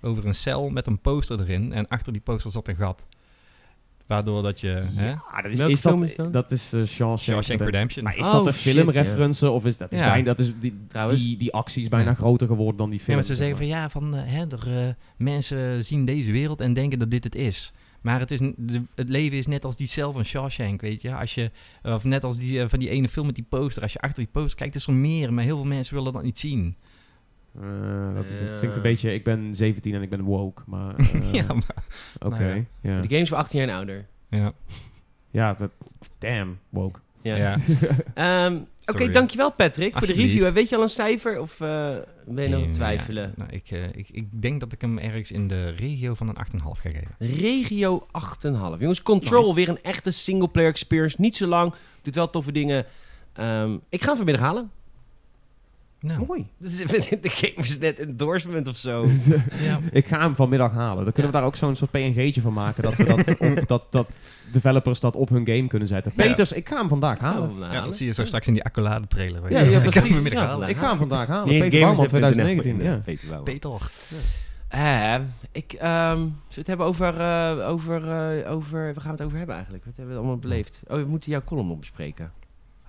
over een cel met een poster erin. En achter die poster zat een gat. Waardoor dat je... Hè? Ja, dat is, Welke is dat, is dat? dat is eh, Shawshank, Shawshank Redemption. Maar is Oh, dat een shit, filmreference of is dat is Ja. bijna dat is die, Trouwens. die die actie is bijna Ja. groter geworden dan die Ja, film. maar ze zeg zeggen van ja, van, eh, hè, er, eh, mensen zien deze wereld en denken dat dit het is. Maar het, is, het leven is net als die cel van Shawshank, weet je. Als je of net als die, van die ene film met die poster. Als je achter die poster kijkt, is er meer. Maar heel veel mensen willen dat niet zien. Eh, dat, dat Ja. klinkt een beetje, ik ben 17 en ik ben woke, maar eh, ja, maar, oké. nou ja. ja. De game is voor 18 jaar en ouder. ja. Ja, dat, damn, woke. Ja. ja. Ehm, Oké, dankjewel Patrick voor de review. Weet je al een cijfer of eh, ben je nog aan het twijfelen? Ja, nou, ik, eh, ik, ik denk dat ik hem ergens in de regio van een 8,5 ga geven. Regio 8,5. Jongens, Control, Nice. weer een echte singleplayer experience. Niet zo lang, doet wel toffe dingen. Ehm, ik ga hem vanmiddag halen. Nou, Mooi. Is, de game is net endorsement of zo. ja. ik ga hem vanmiddag halen. Dan kunnen we daar ook zo'n soort PNG'tje van maken. Dat, we dat, op, dat, dat developers dat op hun game kunnen zetten. Ja. Peters, ik ga hem vandaag halen. ja, dat zie je zo straks in die accolade trailer. weet Ja, je. ja, Ik ga hem precies. halen. Ik ga hem vandaag halen. Peter Bouwman gamersnet.nl, 2019. maar- Ja. Peter Bouwman. Peter. Eh, ik, ehm, zullen we het hebben over, eh, over, eh, over... Waar gaan we het over hebben eigenlijk? Wat hebben we allemaal beleefd? Oh, we moeten jouw column nog bespreken.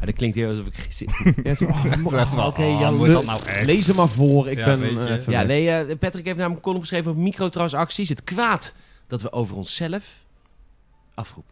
Ah, dat klinkt heel alsof ik heb. Ja, zo, oh, oh, Oké, Oh, ja, moet le- dat nou echt? lees hem maar voor. Ik Ja, ben weet je. eh, Ja, nee, eh, Patrick heeft namelijk een column geschreven over microtransacties. Het kwaad dat we over onszelf afroepen.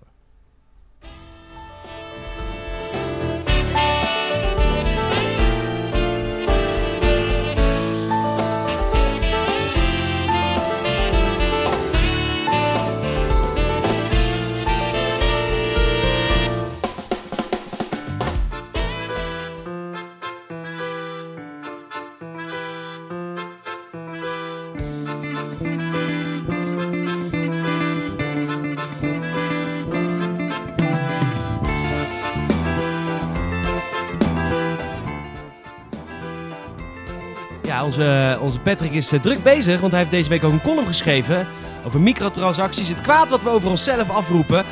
Onze, onze Patrick is eh, druk bezig, want hij heeft deze week ook een column geschreven over microtransacties. Het kwaad wat we over onszelf afroepen.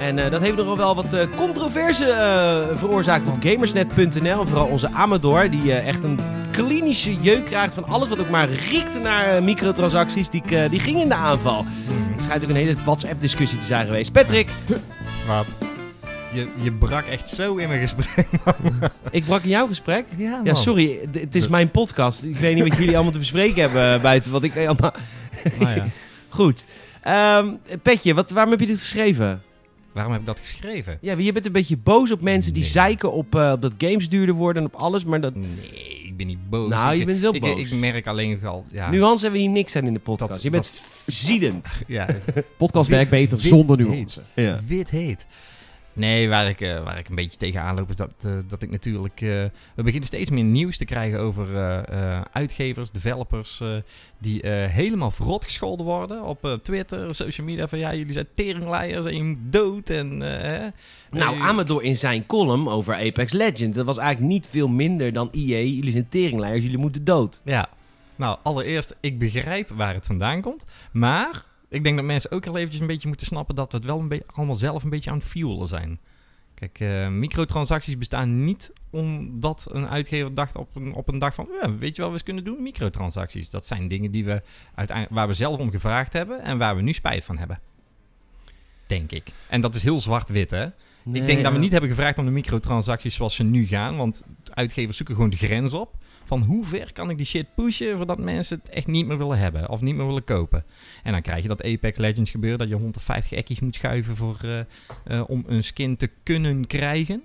En eh, dat heeft nogal wel wat eh, controverse veroorzaakt op gamersnet.nl. Vooral onze Amador, die echt een klinische jeuk krijgt van alles wat ook maar riekte naar microtransacties. Die, die ging in de aanval. Er schijnt ook een hele WhatsApp-discussie te zijn geweest. Patrick, Wat? Je, je brak echt zo in mijn gesprek. ik brak in jouw gesprek. Ja, Ja, sorry, het is mijn podcast. Ik weet niet wat jullie allemaal te bespreken hebben eh, buiten wat ik allemaal... Nou ja. Goed. Ehm, Petje, wat, waarom heb je dit geschreven? Waarom heb ik dat geschreven? Ja, je bent een beetje boos op mensen die zeiken op, eh, op dat games duurder worden en op alles, maar dat... Nee, ik ben niet boos. Nou, ik, je bent wel ik, boos. Ik, merk alleen al... Ja, Nuance hebben we hier niks aan in de podcast. Dat- je bent ziedend. ja, Podcast werkt beter wit zonder heet. nuance. Ja. wit heet. Nee, waar ik, eh, waar ik een beetje tegenaan loop is dat, eh, dat ik natuurlijk... eh, we beginnen steeds meer nieuws te krijgen over uitgevers, developers... die helemaal verrot gescholden worden op Twitter, social media. Van ja, jullie zijn teringleiers en je moet dood en... Nou, Amador in zijn column over Apex Legends, dat was eigenlijk niet veel minder dan EA. Jullie zijn teringleiers, jullie moeten dood. Ja. Nou, allereerst, ik begrijp waar het vandaan komt. Maar ik denk dat mensen ook al eventjes een beetje moeten snappen dat we het wel een beetje allemaal zelf een beetje aan het fuelen zijn. Kijk, eh, microtransacties bestaan niet omdat een uitgever dacht op een, op een dag van... Ja, weet je wat we eens kunnen doen? Microtransacties. Dat zijn dingen die we uiteindelijk, waar we zelf om gevraagd hebben en waar we nu spijt van hebben. Denk ik. En dat is heel zwart-wit, hè? ik denk dat we niet hebben gevraagd om de microtransacties zoals ze nu gaan. Want uitgevers zoeken gewoon de grens op. Van hoe ver kan ik die shit pushen voordat mensen het echt niet meer willen hebben of niet meer willen kopen. En dan krijg je dat Apex Legends gebeuren dat je 150 ekkies moet schuiven voor, eh, eh, om een skin te kunnen krijgen.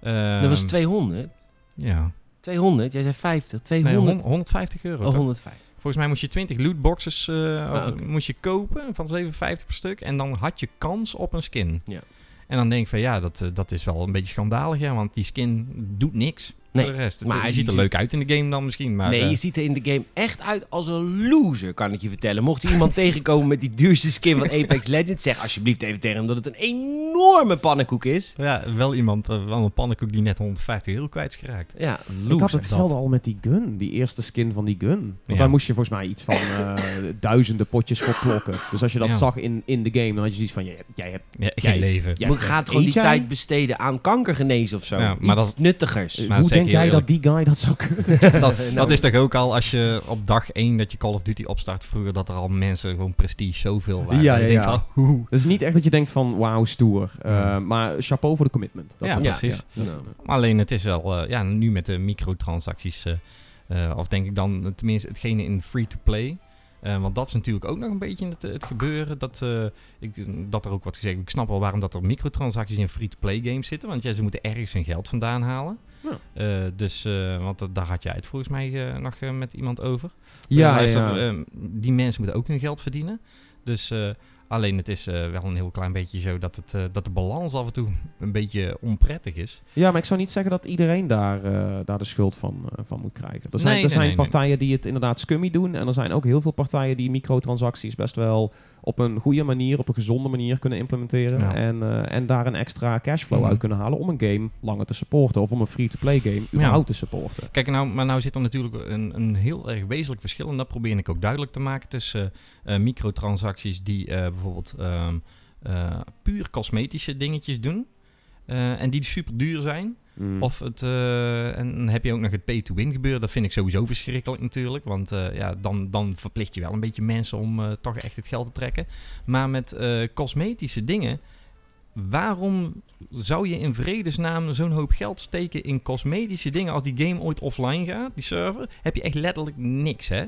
Dat was Ehm, 200. Ja. 200, jij zei 50. Nee, 200. 100 150 euro. oh, toch? 150. Volgens mij moest je 20 lootboxes eh, Ah, moest je kopen van 57 per stuk. En dan had je kans op een skin. Ja. En dan denk ik van ja, dat, dat is wel een beetje schandalig. Ja, want die skin doet niks Nee, voor de rest. Het, maar je die ziet er leuk uit in de game dan misschien. Maar, nee, eh, je ziet er in de game echt uit als een loser, kan ik je vertellen. Mocht je iemand tegenkomen met die duurste skin van Apex Legends, zeg alsjeblieft even tegen hem dat het een enorme pannenkoek is. ja, wel iemand, eh, wel een pannenkoek die net 150 euro kwijt is geraakt. Ja, loser. Ik had hetzelfde al met die gun, die eerste skin van die gun. Want Ja. daar moest je volgens mij iets van eh, duizenden potjes voor klokken. Dus als je dat Ja. zag in, in de game, dan had je zoiets van, jij, hebt- jij hebt... Ja, Jij- geen leven. jij Je gaat gewoon die tijd besteden aan kankergenezen of zo. Ja, maar Iets dat- nuttigers. Maar hoe denk jij eerlijk- dat die guy dat zou kunnen? Dat, Nou. dat is toch ook al als je op dag 1 dat je Call of Duty opstart vroeger, dat er al mensen gewoon prestige zoveel waren. Ja, Dat ja, ja. van, hoe? Het is niet echt dat je denkt van, wauw, stoer. Uh, Ja. Maar chapeau voor de commitment. Dat Ja, precies. Ja. Nou. Maar alleen het is wel, eh, ja, nu met de microtransacties, eh, eh, of denk ik dan eh, tenminste hetgene in free-to-play. Eh, want dat is natuurlijk ook nog een beetje het, het gebeuren. Dat, eh, ik, dat er ook wordt gezegd. Ik snap wel waarom dat er microtransacties in free-to-play games zitten. Want ja, ze moeten ergens hun geld vandaan halen. Ja. Eh, dus, eh, want dat- daar had jij het volgens mij eh, nog met iemand over. Ja, Luister, ja. die mensen moeten ook hun geld verdienen. Dus eh, alleen het is eh, wel een heel klein beetje zo dat, het, eh, dat de balans af en toe een beetje onprettig is. Ja, maar ik zou niet zeggen dat iedereen daar, eh, daar de schuld van, van moet krijgen. Er zijn, Nee, er nee, zijn nee, nee. partijen die het inderdaad scummy doen. En er zijn ook heel veel partijen die microtransacties best wel op een goede manier, op een gezonde manier kunnen implementeren. Ja. En, eh, en daar een extra cashflow Mhm. uit kunnen halen om een game langer te supporten. Of om een free-to-play game überhaupt te supporten. Kijk, nou, maar nou zit er natuurlijk een, een heel erg wezenlijk verschil. En dat probeer ik ook duidelijk te maken tussen eh, microtransacties die eh, bijvoorbeeld ehm, eh, puur cosmetische dingetjes doen. eh, en die super duur zijn. Mm. Of het, eh, en heb je ook nog het pay-to-win gebeuren. Dat vind ik sowieso verschrikkelijk natuurlijk. Want eh, ja, dan, dan verplicht je wel een beetje mensen om eh, toch echt het geld te trekken. Maar met cosmetische dingen... Waarom zou je in vredesnaam zo'n hoop geld steken in cosmetische dingen... als die game ooit offline gaat, die server? Heb je echt letterlijk niks, hè?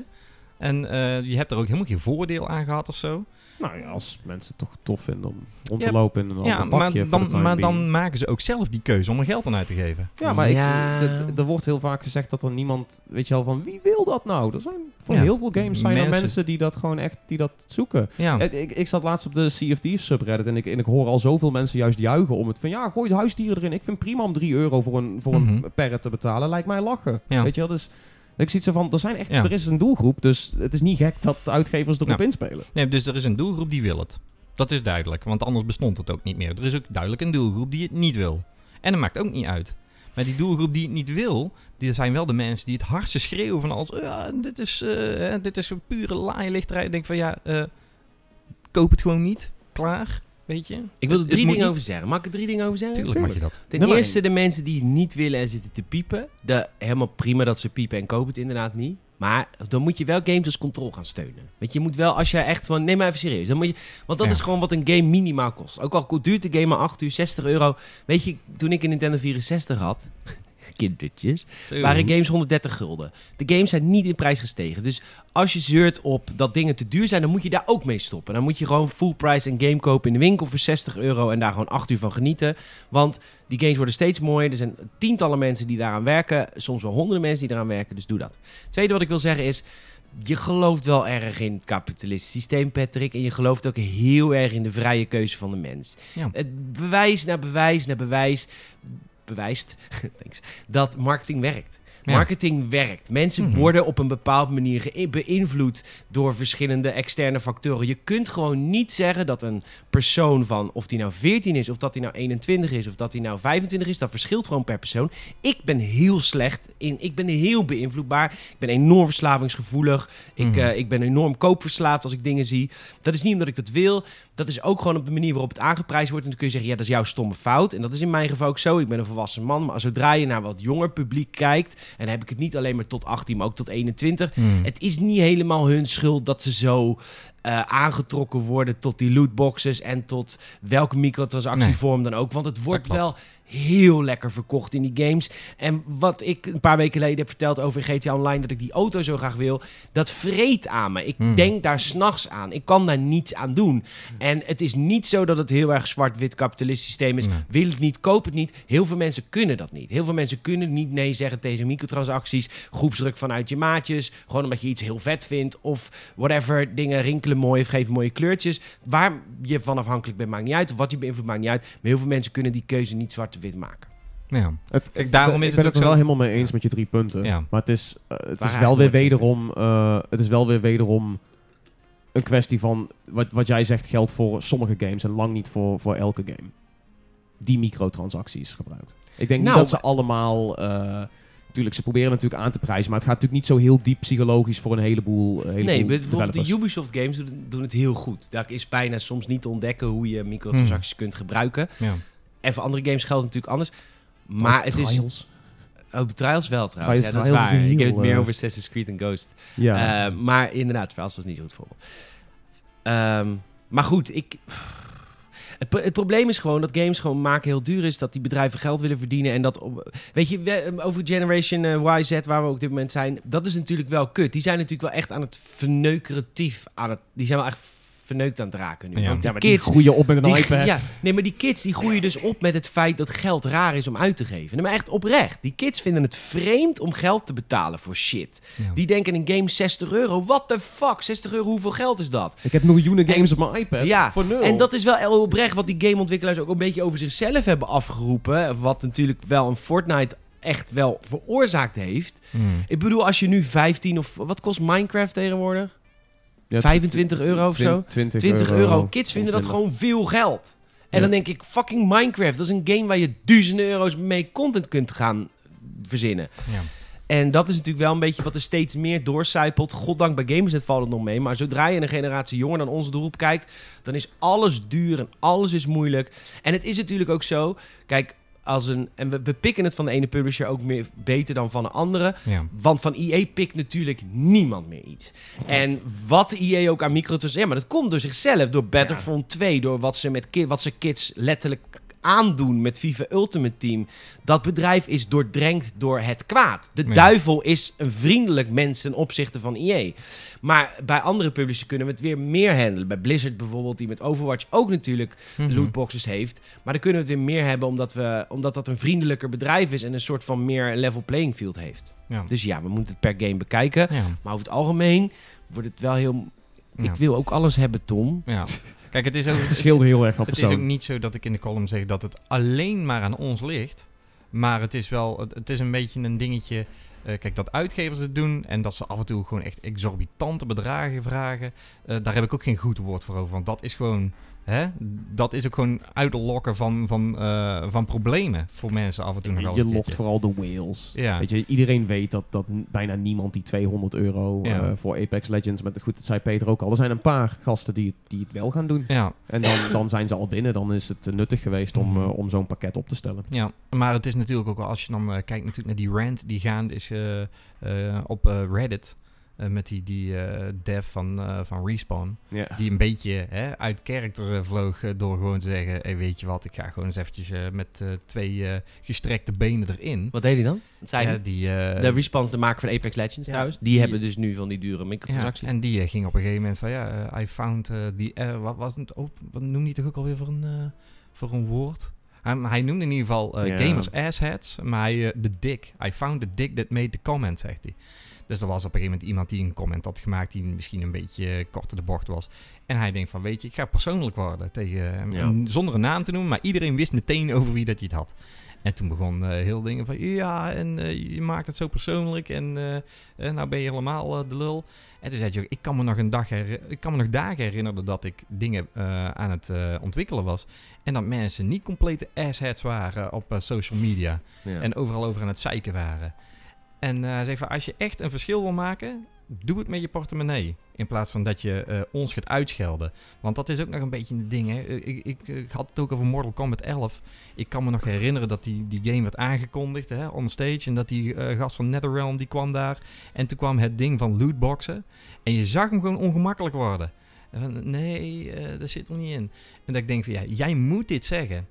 En je hebt er ook helemaal geen voordeel aan gehad of zo. Nou ja, als mensen het toch tof vinden om rond Ja, te lopen in een ja, ander maar, pakje. voor dan, maar dan maken ze ook zelf die keuze om er geld aan uit te geven. Ja, maar ik- Ja. er wordt heel vaak gezegd dat er niemand, weet je wel, van wie wil dat nou? Er zijn voor Ja, heel veel games zijn er mensen- mensen die dat gewoon echt, die dat zoeken. Ja, Ik, ik, ik zat laatst op de Sea of Thieves subreddit en ik, en ik hoor al zoveel mensen juist juichen om het van ja, gooi de huisdieren erin. Ik vind prima om 3 euro voor een, voor Mhm. een parrot te betalen. Lijkt mij lachen. Ja. Weet je wel, dus ik zie zo van, er, zijn echt, Ja. er is een doelgroep, dus het is niet gek dat de uitgevers erop inspelen. Nee, dus er is een doelgroep die wil het. Dat is duidelijk, want anders bestond het ook niet meer. Er is ook duidelijk een doelgroep die het niet wil. En dat maakt ook niet uit. Maar die doelgroep die het niet wil, die zijn wel de mensen die het hardste schreeuwen van als... Ja, dit is, eh, dit is een pure laaienlichterij. Ik denk van ja, eh, koop het gewoon niet. Klaar, weet je. Ik wil er Het- drie dingen niet. over zeggen. Mag ik er drie dingen over zeggen? Tuurlijk mag je dat. Ten Nummer eerste de mensen die niet willen en zitten te piepen. De, helemaal prima dat ze piepen en kopen het inderdaad niet. Maar dan moet je wel games als control gaan steunen. Weet je, je moet wel als je echt van... Neem maar even serieus. Dan moet je, want dat Ja. is gewoon wat een game minimaal kost. Ook al duurt de game maar 8 uur, 60 euro. Weet je, toen ik een Nintendo 64 had... Kindertjes. Zo. waren games 130 gulden. De games zijn niet in prijs gestegen. Dus als je zeurt op dat dingen te duur zijn, dan moet je daar ook mee stoppen. Dan moet je gewoon full price een game kopen in de winkel voor 60 euro en daar gewoon 8 uur van genieten. Want die games worden steeds mooier. Er zijn tientallen mensen die daaraan werken. Soms wel honderden mensen die eraan werken. Dus doe dat. Tweede wat ik wil zeggen is. Je gelooft wel erg in het kapitalistisch systeem, Patrick. En je gelooft ook heel erg in de vrije keuze van de mens. Ja. Het bewijs na bewijs na bewijs bewijst dat marketing werkt. Marketing werkt. Mensen Mhm. worden op een bepaalde manier beïnvloed door verschillende externe factoren. Je kunt gewoon niet zeggen dat een persoon van, of die nou 14 is, of dat hij nou 21 is, of dat hij nou 25 is, dat verschilt gewoon per persoon. Ik ben heel slecht in, ik ben heel beïnvloedbaar. Ik ben enorm verslavingsgevoelig. Ik, Mhm. eh, ik ben enorm koopverslaafd als ik dingen zie. Dat is niet omdat ik dat wil. Dat is ook gewoon op de manier waarop het aangeprijsd wordt. En dan kun je zeggen, ja, dat is jouw stomme fout. En dat is in mijn geval ook zo. Ik ben een volwassen man. Maar zodra je naar wat jonger publiek kijkt... en dan heb ik het niet alleen maar tot 18, maar ook tot 21... Hmm. het is niet helemaal hun schuld dat ze zo eh, aangetrokken worden tot die lootboxes... en tot welke microtransactievorm dan ook. Want het wordt wel heel lekker verkocht in die games. En wat ik een paar weken geleden heb verteld over GTA Online... dat ik die auto zo graag wil, dat vreet aan me. Ik Hmm. denk daar s'nachts aan. Ik kan daar niets aan doen. En het is niet zo dat het heel erg zwart-wit kapitalistisch systeem is. Wil het niet, koop het niet. Heel veel mensen kunnen dat niet. Heel veel mensen kunnen niet nee zeggen tegen microtransacties. Groepsdruk vanuit je maatjes. Gewoon omdat je iets heel vet vindt. Of whatever. Dingen rinkelen mooi of geven mooie kleurtjes. Waar je van afhankelijk bent, maakt niet uit. Wat je beïnvloedt, maakt niet uit. Maar heel veel mensen kunnen die keuze niet zwart-wit maken. Ja. Het, Kijk, daarom is ik het ben het er zo- wel helemaal mee eens met je drie punten. Ja. Maar het is, eh, het is wel weer wederom... eh, het is wel weer wederom een kwestie van... Wat, wat jij zegt geldt voor sommige games en lang niet voor, voor elke game. Die microtransacties gebruikt. Ik denk Nou, niet dat ze allemaal... eh Tuurlijk, ze proberen natuurlijk aan te prijzen, maar het gaat natuurlijk niet zo heel diep psychologisch voor een heleboel, een heleboel Nee, bijvoorbeeld developers. de Ubisoft games doen, doen het heel goed. Daar is bijna soms niet te ontdekken hoe je microtransacties kunt gebruiken. Ja. En voor andere games geldt het natuurlijk anders. Maar het is... Oh, Trials wel trouwens. Trials- ja, dat Trials is is waar. een Ik heb het meer over Assassin's Creed en Ghost. Ja. Eh, maar inderdaad, Trials was niet zo goed voorbeeld. Ehm, maar goed, ik... Het, pro- het probleem is gewoon dat games gewoon maken heel duur is. Dat die bedrijven geld willen verdienen. En dat, op- weet je, we- over Generation eh, YZ, waar we ook op dit moment zijn. Dat is natuurlijk wel kut. Die zijn natuurlijk wel echt aan het verneukeratief. Aan het, die zijn wel echt verneukt aan het raken nu. Ja. Want die ja, maar die kids, groeien op met een die- iPad. Ja, nee, maar die kids die groeien dus op met het feit dat geld raar is om uit te geven. Nee, maar echt oprecht. Die kids vinden het vreemd om geld te betalen voor shit. Ja. Die denken een game 60 euro. What the fuck? 60 euro, hoeveel geld is dat? Ik heb miljoenen games op mijn iPad Ja, voor nul. En dat is wel heel oprecht wat die gameontwikkelaars ook een beetje over zichzelf hebben afgeroepen. Wat natuurlijk wel een Fortnite echt wel veroorzaakt heeft. Hmm. Ik bedoel, als je nu 15 of... Wat kost Minecraft tegenwoordig? Ja, 25 euro of zo? 20, 20 euro. Kids vinden dat gewoon veel geld. En Ja. dan denk ik, fucking Minecraft. Dat is een game waar je duizenden euro's mee content kunt gaan verzinnen. Ja. En dat is natuurlijk wel een beetje wat er steeds meer doorcijpelt. Goddank bij Gamersnet valt het nog mee. Maar zodra je een generatie jonger dan onze doelgroep kijkt... dan is alles duur en alles is moeilijk. En het is natuurlijk ook zo... Kijk, als een... En we, we pikken het van de ene publisher ook meer beter dan van de andere. Ja. Want van EA pikt natuurlijk niemand meer iets. En wat EA ook aan microtransacties... Ja, maar dat komt door zichzelf. Door Battlefront 2. Door wat ze, met ki- wat ze kids letterlijk aandoen met FIFA Ultimate Team. Dat bedrijf is doordrenkt door het kwaad. De Ja. duivel is een vriendelijk mens ten opzichte van EA. Maar bij andere publishers kunnen we het weer meer handelen. Bij Blizzard bijvoorbeeld, die met Overwatch ook natuurlijk Mhm. lootboxes heeft. Maar dan kunnen we het weer meer hebben omdat, we, omdat dat een vriendelijker bedrijf is... en een soort van meer level playing field heeft. Ja. Dus ja, we moeten het per game bekijken. Ja. Maar over het algemeen wordt het wel heel... Ik wil ook alles hebben, Tom. Ja. Kijk, het is ook... Het verschilt heel erg van Het is ook persoon. niet zo dat ik in de column zeg dat het alleen maar aan ons ligt. Maar het is wel, het, het is een beetje een dingetje. eh, kijk, dat uitgevers het doen en dat ze af en toe gewoon echt exorbitante bedragen vragen. eh, daar heb ik ook geen goed woord voor over. Want dat is gewoon, hè, dat is ook gewoon uitlokken van, van, eh, van problemen voor mensen af en toe nog Je lokt vooral de whales. Ja. Weet je, iedereen weet dat, dat bijna niemand die 200 euro Ja. eh, voor Apex Legends... Met, goed, dat zei Peter ook al. Er zijn een paar gasten die, het- die het wel gaan doen. Ja, En dan, dan zijn ze al binnen. Dan is het eh, nuttig geweest om, Mhm. om zo'n pakket op te stellen. Ja, maar het is natuurlijk ook wel, als je dan kijkt natuurlijk naar die rant die gaande is op Reddit. Eh, met die, die eh, dev van, eh, van Respawn. Ja. Die een beetje hè, uit karakter vloog door gewoon te zeggen... Hey, weet je wat, ik ga gewoon eens eventjes met eh, twee eh, gestrekte benen erin. Wat deed hij dan? Ja, hij? die, eh, de Response, de maker van Apex Legends Ja, trouwens. Die, die- hebben dus nu van die dure ja, microtransacties. en die ging op een gegeven moment van... Ja, I found die... wat was het? Oh, wat noemde hij toch ook alweer voor een, voor een woord? Hij, hij noemde in ieder geval eh, Ja. gamers assheads, maar hij, eh, de dick. I found the dick that made the comment, zegt hij. Dus er was op een gegeven moment iemand die een comment had gemaakt die misschien een beetje eh, kort de bocht was. En hij denkt van, weet je, ik ga persoonlijk worden tegen. Ja. Zonder een naam te noemen, maar iedereen wist meteen over wie dat hij het had. En toen begon eh, heel dingen van, ja, en eh, je maakt het zo persoonlijk en eh, nou ben je helemaal de lul. En toen zei je, ik kan me nog een dag ik kan me nog dagen herinneren dat ik dingen aan het ontwikkelen was. En dat mensen niet complete assheads waren op social media. Ja. En overal over aan het zeiken waren. En eh, hij zegt van, als je echt een verschil wil maken, doe het met je portemonnee. In plaats van dat je eh, ons gaat uitschelden. Want dat is ook nog een beetje een ding. Hè. Ik, ik, ik had het ook over Mortal Kombat 11. Ik kan me nog herinneren dat die, die game werd aangekondigd hè, on stage. En dat die eh, gast van NetherRealm die kwam daar. En toen kwam het ding van lootboxen. En je zag hem gewoon ongemakkelijk worden. En nee, eh, dat zit er niet in. En dat ik denk van, ja, jij moet dit zeggen.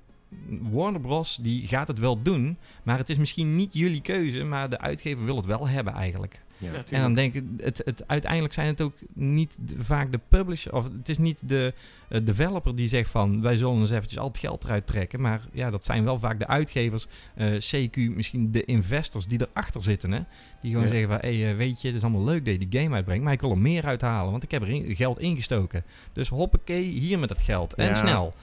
Warner Bros. die gaat het wel doen. Maar het is misschien niet jullie keuze. Maar de uitgever wil het wel hebben eigenlijk. Ja. En dan denk ik, het, het, uiteindelijk zijn het ook niet de- vaak de publisher, of het is niet de eh, developer die zegt van wij zullen eens eventjes al het geld eruit trekken. Maar ja, dat zijn wel vaak de uitgevers, eh, CQ, misschien de investors die erachter zitten. Hè? Die gewoon Ja. zeggen van, hey, eh, weet je, het is allemaal leuk dat je die game uitbrengt, maar ik wil er meer uithalen, want ik heb er in- geld ingestoken. Dus hoppakee, hier met dat geld. En Ja. snel.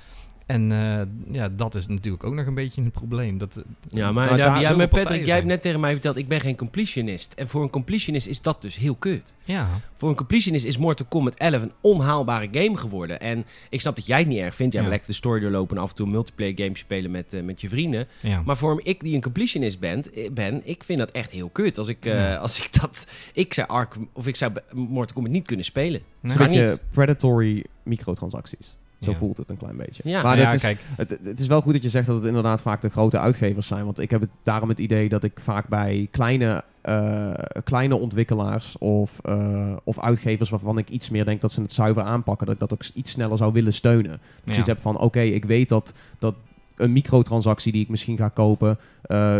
En eh, ja, dat is natuurlijk ook nog een beetje een probleem. Dat, eh, Ja, maar, Maar ja, daar ja, zoveel maar Patrick, jij hebt net tegen mij verteld, ik ben geen completionist. En voor een completionist is dat dus heel kut. Ja, Voor een completionist is Mortal Kombat 11 een onhaalbare game geworden. En ik snap dat jij het niet erg vindt. Jij Ja. wil lekker de story doorlopen en af en toe een multiplayer game spelen met, eh, met je vrienden. ja. Maar voor ik die een completionist ben, ben ik vind dat echt heel kut. Als ik, eh, Ja. als ik dat... Ik zou Ark, of ik zou Mortal Kombat niet kunnen spelen. Nee. een beetje niet. predatory microtransacties. Zo Ja. voelt het een klein beetje. Ja. maar ja, is, kijk, het, het is wel goed dat je zegt dat het inderdaad vaak de grote uitgevers zijn. Want ik heb het, daarom het idee dat ik vaak bij kleine, eh, kleine ontwikkelaars of, eh, of uitgevers waarvan ik iets meer denk dat ze het zuiver aanpakken, dat ik dat ook iets sneller zou willen steunen. Dat je hebt van, oké, ik weet dat, dat een microtransactie die ik misschien ga kopen, eh,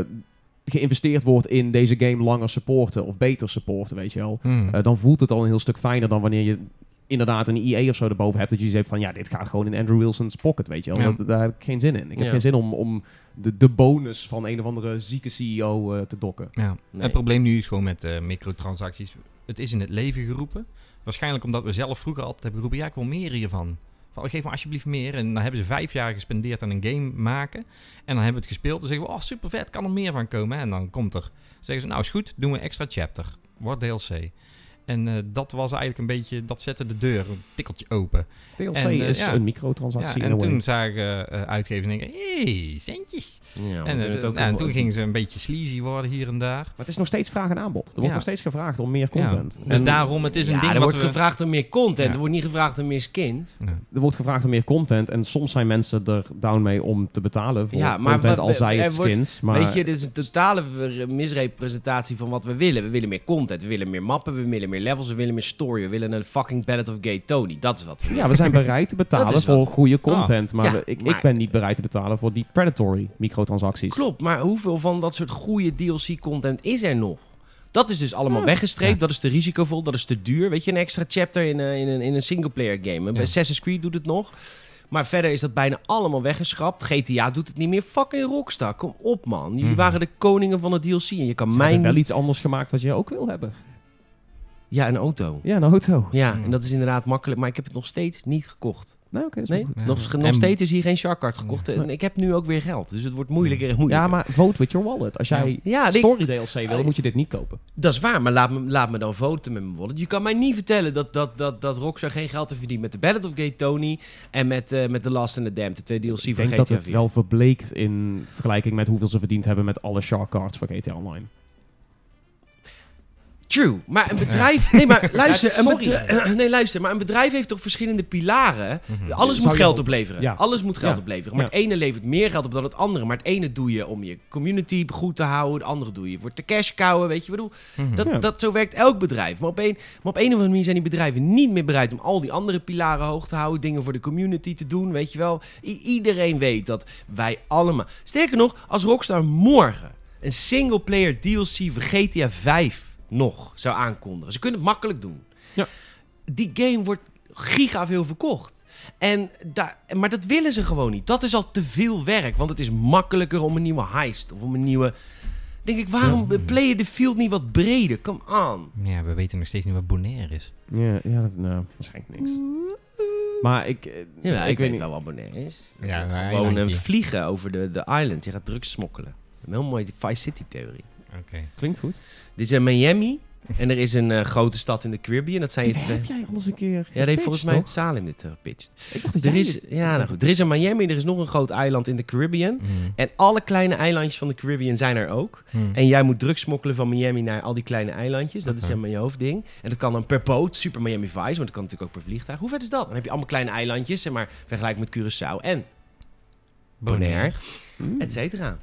geïnvesteerd wordt in deze game langer supporten of beter supporten, weet je wel. Hmm. Dan voelt het al een heel stuk fijner dan wanneer je inderdaad een EA of zo erboven hebt. Dat je zegt van ja, dit gaat gewoon in Andrew Wilson's pocket, weet je wel. Ja. Dat, daar heb ik geen zin in. Ik heb Ja. geen zin om, om de, de bonus van een of andere zieke CEO eh, te dokken. Ja. Nee. Het probleem nu is gewoon met eh, microtransacties. Het is in het leven geroepen. Waarschijnlijk omdat we zelf vroeger altijd hebben geroepen... ja, ik wil meer hiervan. Van, geef me alsjeblieft meer. En dan hebben ze vijf jaar gespendeerd aan een game maken. En dan hebben we het gespeeld. Dan zeggen we, oh super vet, kan er meer van komen. En dan komt er, zeggen ze, nou is goed, doen we een extra chapter. Wordt DLC. En eh, dat was eigenlijk een beetje, dat zette de deur een tikkeltje open. DLC En, eh, is ja. een microtransactie Ja, en toen zagen uh, uitgevers denken, hey, centjes. Ja, en eh, het ook nou, en toen gingen ze een beetje sleazy worden hier en daar. Maar het is nog steeds vraag en aanbod. Er wordt Ja. nog steeds gevraagd om meer Ja. content. Dus En daarom, het is een ja, ding er wat wordt we... gevraagd om meer content. Ja. Er wordt niet gevraagd om meer skin. Ja. er wordt gevraagd om meer content. En soms zijn mensen er down mee om te betalen voor Ja, maar content, wat- al zij het wordt- skins. Maar Weet je, dit is een totale misrepresentatie van wat we willen. We willen meer content, we willen meer mappen, we willen meer levels, we willen meer story. We willen een fucking Ballad of Gay Tony. Dat is wat ja, we zijn bereid te betalen voor goede content. maar Ja, ik, maar- ik ben niet bereid te betalen voor die predatory microtransacties. Klopt, maar hoeveel van dat soort goede DLC-content is er nog? Dat is dus allemaal Ja. weggestreept. Ja. Dat is te risicovol, dat is te duur. Weet je, een extra chapter in, eh, in een, in een singleplayer game. Ja. Assassin's Creed doet het nog. Maar verder is dat bijna allemaal weggeschrapt. GTA doet het niet meer. Fucking Rockstar, kom op man. Jullie Mhm. waren de koningen van het DLC. En je kan Ze mij wel iets anders gemaakt wat je ook wil hebben. Ja, een auto. Ja, een auto. Ja, Mhm. en dat is inderdaad makkelijk. Maar ik heb het nog steeds niet gekocht. Nou, oké, dat is Nee. Ja. nog, nog steeds is hier geen Sharkcard gekocht. Ja. En ik heb nu ook weer geld. Dus het wordt moeilijker en moeilijker. Ja, maar vote with your wallet. Als jij Ja, ik- story DLC wil, moet je dit niet kopen. Dat is waar, maar laat me, laat me dan voten met mijn wallet. Je kan mij niet vertellen dat, dat, dat, dat Rockstar geen geld heeft verdiend met The Ballad of Gay Tony en met, eh, met The Last and the Damned, de twee DLC Ik van denk GTA dat het 4. wel verbleekt in vergelijking met hoeveel ze verdiend hebben met alle shark cards voor GTA Online. True, maar een bedrijf... Nee, maar luister, een sorry. bedrijf, nee, luister, maar een bedrijf heeft toch verschillende pilaren? Mhm. Alles moet geld opleveren. Ja. Alles moet geld Ja. opleveren. Maar Ja. het ene levert meer geld op dan het andere. Maar het ene doe je om je community goed te houden. Het andere doe je voor te cash cowen. Weet je, wat ik bedoel, Mhm. Dat, dat, zo werkt elk bedrijf. Maar op, een, maar op een of andere manier zijn die bedrijven niet meer bereid om al die andere pilaren hoog te houden. Dingen voor de community te doen, weet je wel. I- iedereen weet dat wij allemaal... Sterker nog, als Rockstar morgen een single-player DLC voor GTA 5 nog zou aankondigen. Ze kunnen het makkelijk doen. Ja. Die game wordt giga veel verkocht. En daar, maar dat willen ze gewoon niet. Dat is al te veel werk. Want het is makkelijker om een nieuwe heist of om een nieuwe... Denk ik, waarom Ja. play je de field niet wat breder? Come on. Ja, we weten nog steeds niet wat Bonaire is. Ja, ja dat, nou, waarschijnlijk niks. Maar ik, eh, Ja, ik, ik weet niet. wel wat Bonaire is. Ja, een gewoon een vliegen over de, de island. Je gaat drugs smokkelen. Een heel mooie Vice City Klinkt goed. Dit is in Miami en er is een eh, grote stad in de Caribbean. Dat zijn je twee... heb jij al eens een keer Ja, dat heeft volgens mij het toch? Salim dit eh, gepitcht. Ik dacht dat Er jij is, dit- ja, nou goed. er is een Miami, er is nog een groot eiland in de Caribbean. Mm. En alle kleine eilandjes van de Caribbean zijn er ook. Mm. En jij moet drugs smokkelen van Miami naar al die kleine eilandjes. Dat is helemaal je hoofdding. En dat kan dan per boot, Super Miami Vice, maar dat kan natuurlijk ook per vliegtuig. Hoe vet is dat? Dan heb je allemaal kleine eilandjes, zeg maar, vergelijk met Curaçao en Bonaire, Mm, et cetera.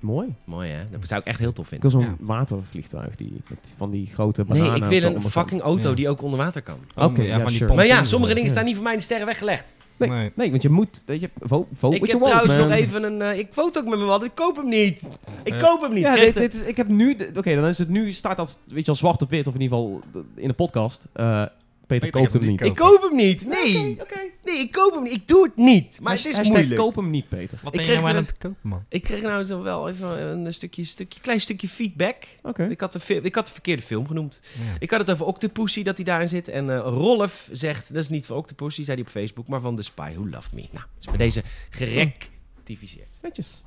Mooi. Mooi hè? Dat zou ik echt heel tof Ik vinden. wil zo'n Ja. watervliegtuig die, met van die grote Nee, bananen. ik op wil een fucking auto Ja. die ook onder water kan. Oké, ja, ja, van sure. Maar ja, sommige dingen Ja. staan niet voor mij in de sterren weggelegd. Nee, Nee. nee, want je moet... Weet je, vote, vote ik heb want, trouwens nog even een... eh, ik foto ook met mijn wat, ik koop hem niet. Ik koop hem niet. Ja, dit, dit is, ik heb nu... Oké, dan is het nu... Staat dat, weet je al, zwart op wit. Of in ieder geval in de podcast. Eh, Peter, Peter koopt hem niet ik koop hem niet. Nee. Oké. Nee, ik koop hem niet. Ik doe het niet. Maar het is Hashtag moeilijk. koop hem niet, Peter. Wat Ik ben je kreeg nou aan het kopen, man? Ik kreeg nou zo wel even een stukje, stukje, klein stukje feedback. Oké. Ik, had de ik had de verkeerde film genoemd. Ja. Ik had het over Octopussy, dat hij daarin zit. En eh, Rolf zegt, dat is niet van Octopussy, zei hij op Facebook, maar van The Spy Who Loved Me. Nou, is bij deze gerectificeerd. Netjes.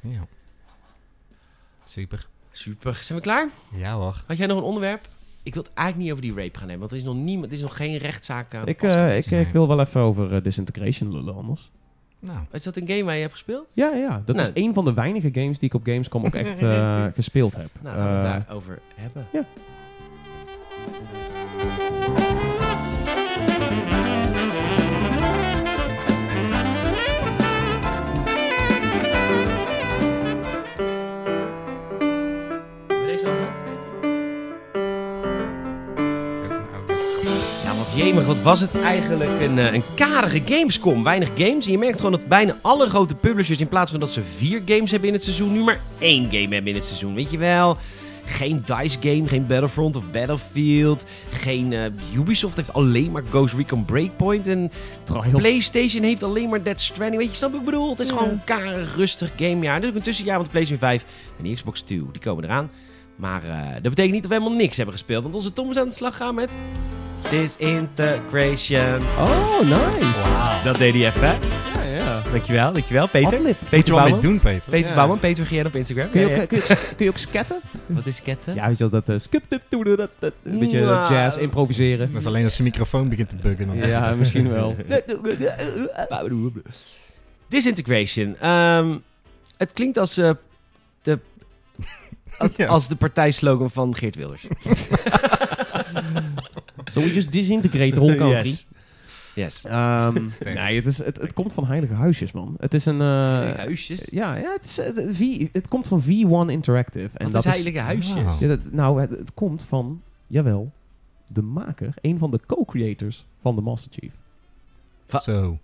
Ja. Super. Super. Zijn we klaar? Ja hoor. Had jij nog een onderwerp? Ik wil het eigenlijk niet over die rape gaan hebben, want er is nog, niemand, er is nog geen rechtszaak aan. Ik, eh, geweest. ik, ik wil wel even over eh, Disintegration lullen anders. Nou, Is dat een game waar je hebt gespeeld? Ja, ja. Dat Nou. is een van de weinige games die ik op Gamescom ook echt eh, gespeeld heb. Nou, laten we het daarover hebben. ja. Jemig, wat was het eigenlijk een, eh, een karige Gamescom. Weinig games. En je merkt gewoon dat bijna alle grote publishers, in plaats van dat ze vier games hebben in het seizoen, nu maar één game hebben in het seizoen. Weet je wel? Geen DICE game, geen Battlefront of Battlefield. Geen eh, Ubisoft heeft alleen maar Ghost Recon Breakpoint. En Trials. PlayStation heeft alleen maar Dead Stranding. Weet je, snap wat ik bedoel? Het is Ja. gewoon een karig, rustig gamejaar. Dus ook een tussenjaar, want de PlayStation 5 en de Xbox 2, die komen eraan. Maar eh, dat betekent niet dat we helemaal niks hebben gespeeld. Want onze Tom is aan de slag gaan met Disintegration. Oh, nice. Dat deed hij even, hè? Ja, ja. Dankjewel, dankjewel. Peter. Adlib. Peter wel mee Bouwman. doen, Peter. Peter Ja. Bouwman, Peter Vergeer op Instagram. Kun je, ook, ja. kun, je kun je ook scatten? Wat is ketten? Ja, weet je wel, dat uh, skip tip doe dat, dat, Een beetje Nou. jazz improviseren. Dat is alleen als zijn microfoon begint te buggen. Dan Ja, misschien wel. Disintegration. Ehm, het klinkt als, eh, de, als, Ja. als de partijslogan van Geert Wilders. So we just disintegrate the whole country. Yes. Yes. Ehm, nee, het, is, het, het komt van Heilige Huisjes, man. Het is een... eh, Huisjes. Ja, ja het, is, eh, het, v, het komt van V1 Interactive. En Wat dat is heilige huisjes? Ja, dat, nou, het, het komt van, jawel, de maker, een van de co-creators van de Master Chief. Zo.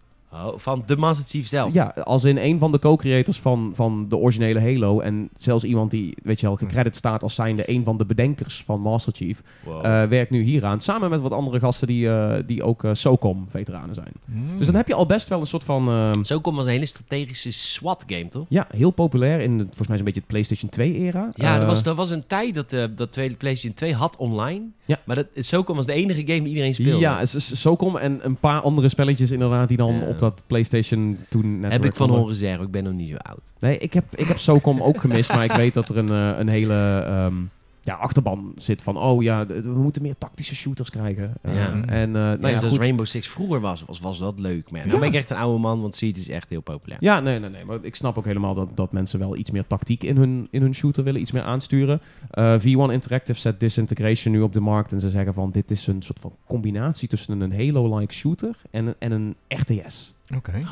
Oh, van de Master Chief zelf. Ja, als in een van de co-creators van, van de originele Halo. En zelfs iemand die, weet je wel, gecredit staat als zijnde een van de bedenkers van Master Chief. Wow. eh, werkt nu hieraan. Samen met wat andere gasten die, eh, die ook eh, SOCOM-veteranen zijn. Mm. Dus dan heb je al best wel een soort van... ehm, Zo komt als een hele strategische SWAT-game, toch? ja, heel populair in, de- volgens mij zo'n beetje het PlayStation 2-era. Ja, er was, er was een tijd dat, dat tweede PlayStation 2 had online. Ja. Maar dat, SOCOM was de enige game die iedereen speelde. Ja, SOCOM en een paar andere spelletjes inderdaad die dan Ja. op dat PlayStation toen net Heb ik van horen zeggen. Ik ben nog niet zo oud. Nee, ik heb, ik heb SOCOM ook gemist, maar ik weet dat er een, eh, een hele ehm, ja, achterban zit van... Oh ja, we moeten meer tactische shooters krijgen. Eh, Ja. En eh, nou ja, ja, zoals goed. Rainbow Six vroeger was, was, was dat leuk. Maar ja, nou Ja. ben ik echt een oude man, want Seed is echt heel populair. Ja, nee, nee, nee. Maar ik snap ook helemaal dat, dat mensen wel iets meer tactiek in hun, in hun shooter willen, iets meer aansturen. Eh, V1 Interactive zet Disintegration nu op de markt en ze zeggen van dit is een soort van combinatie tussen een Halo-like shooter en, en een RTS. Oké.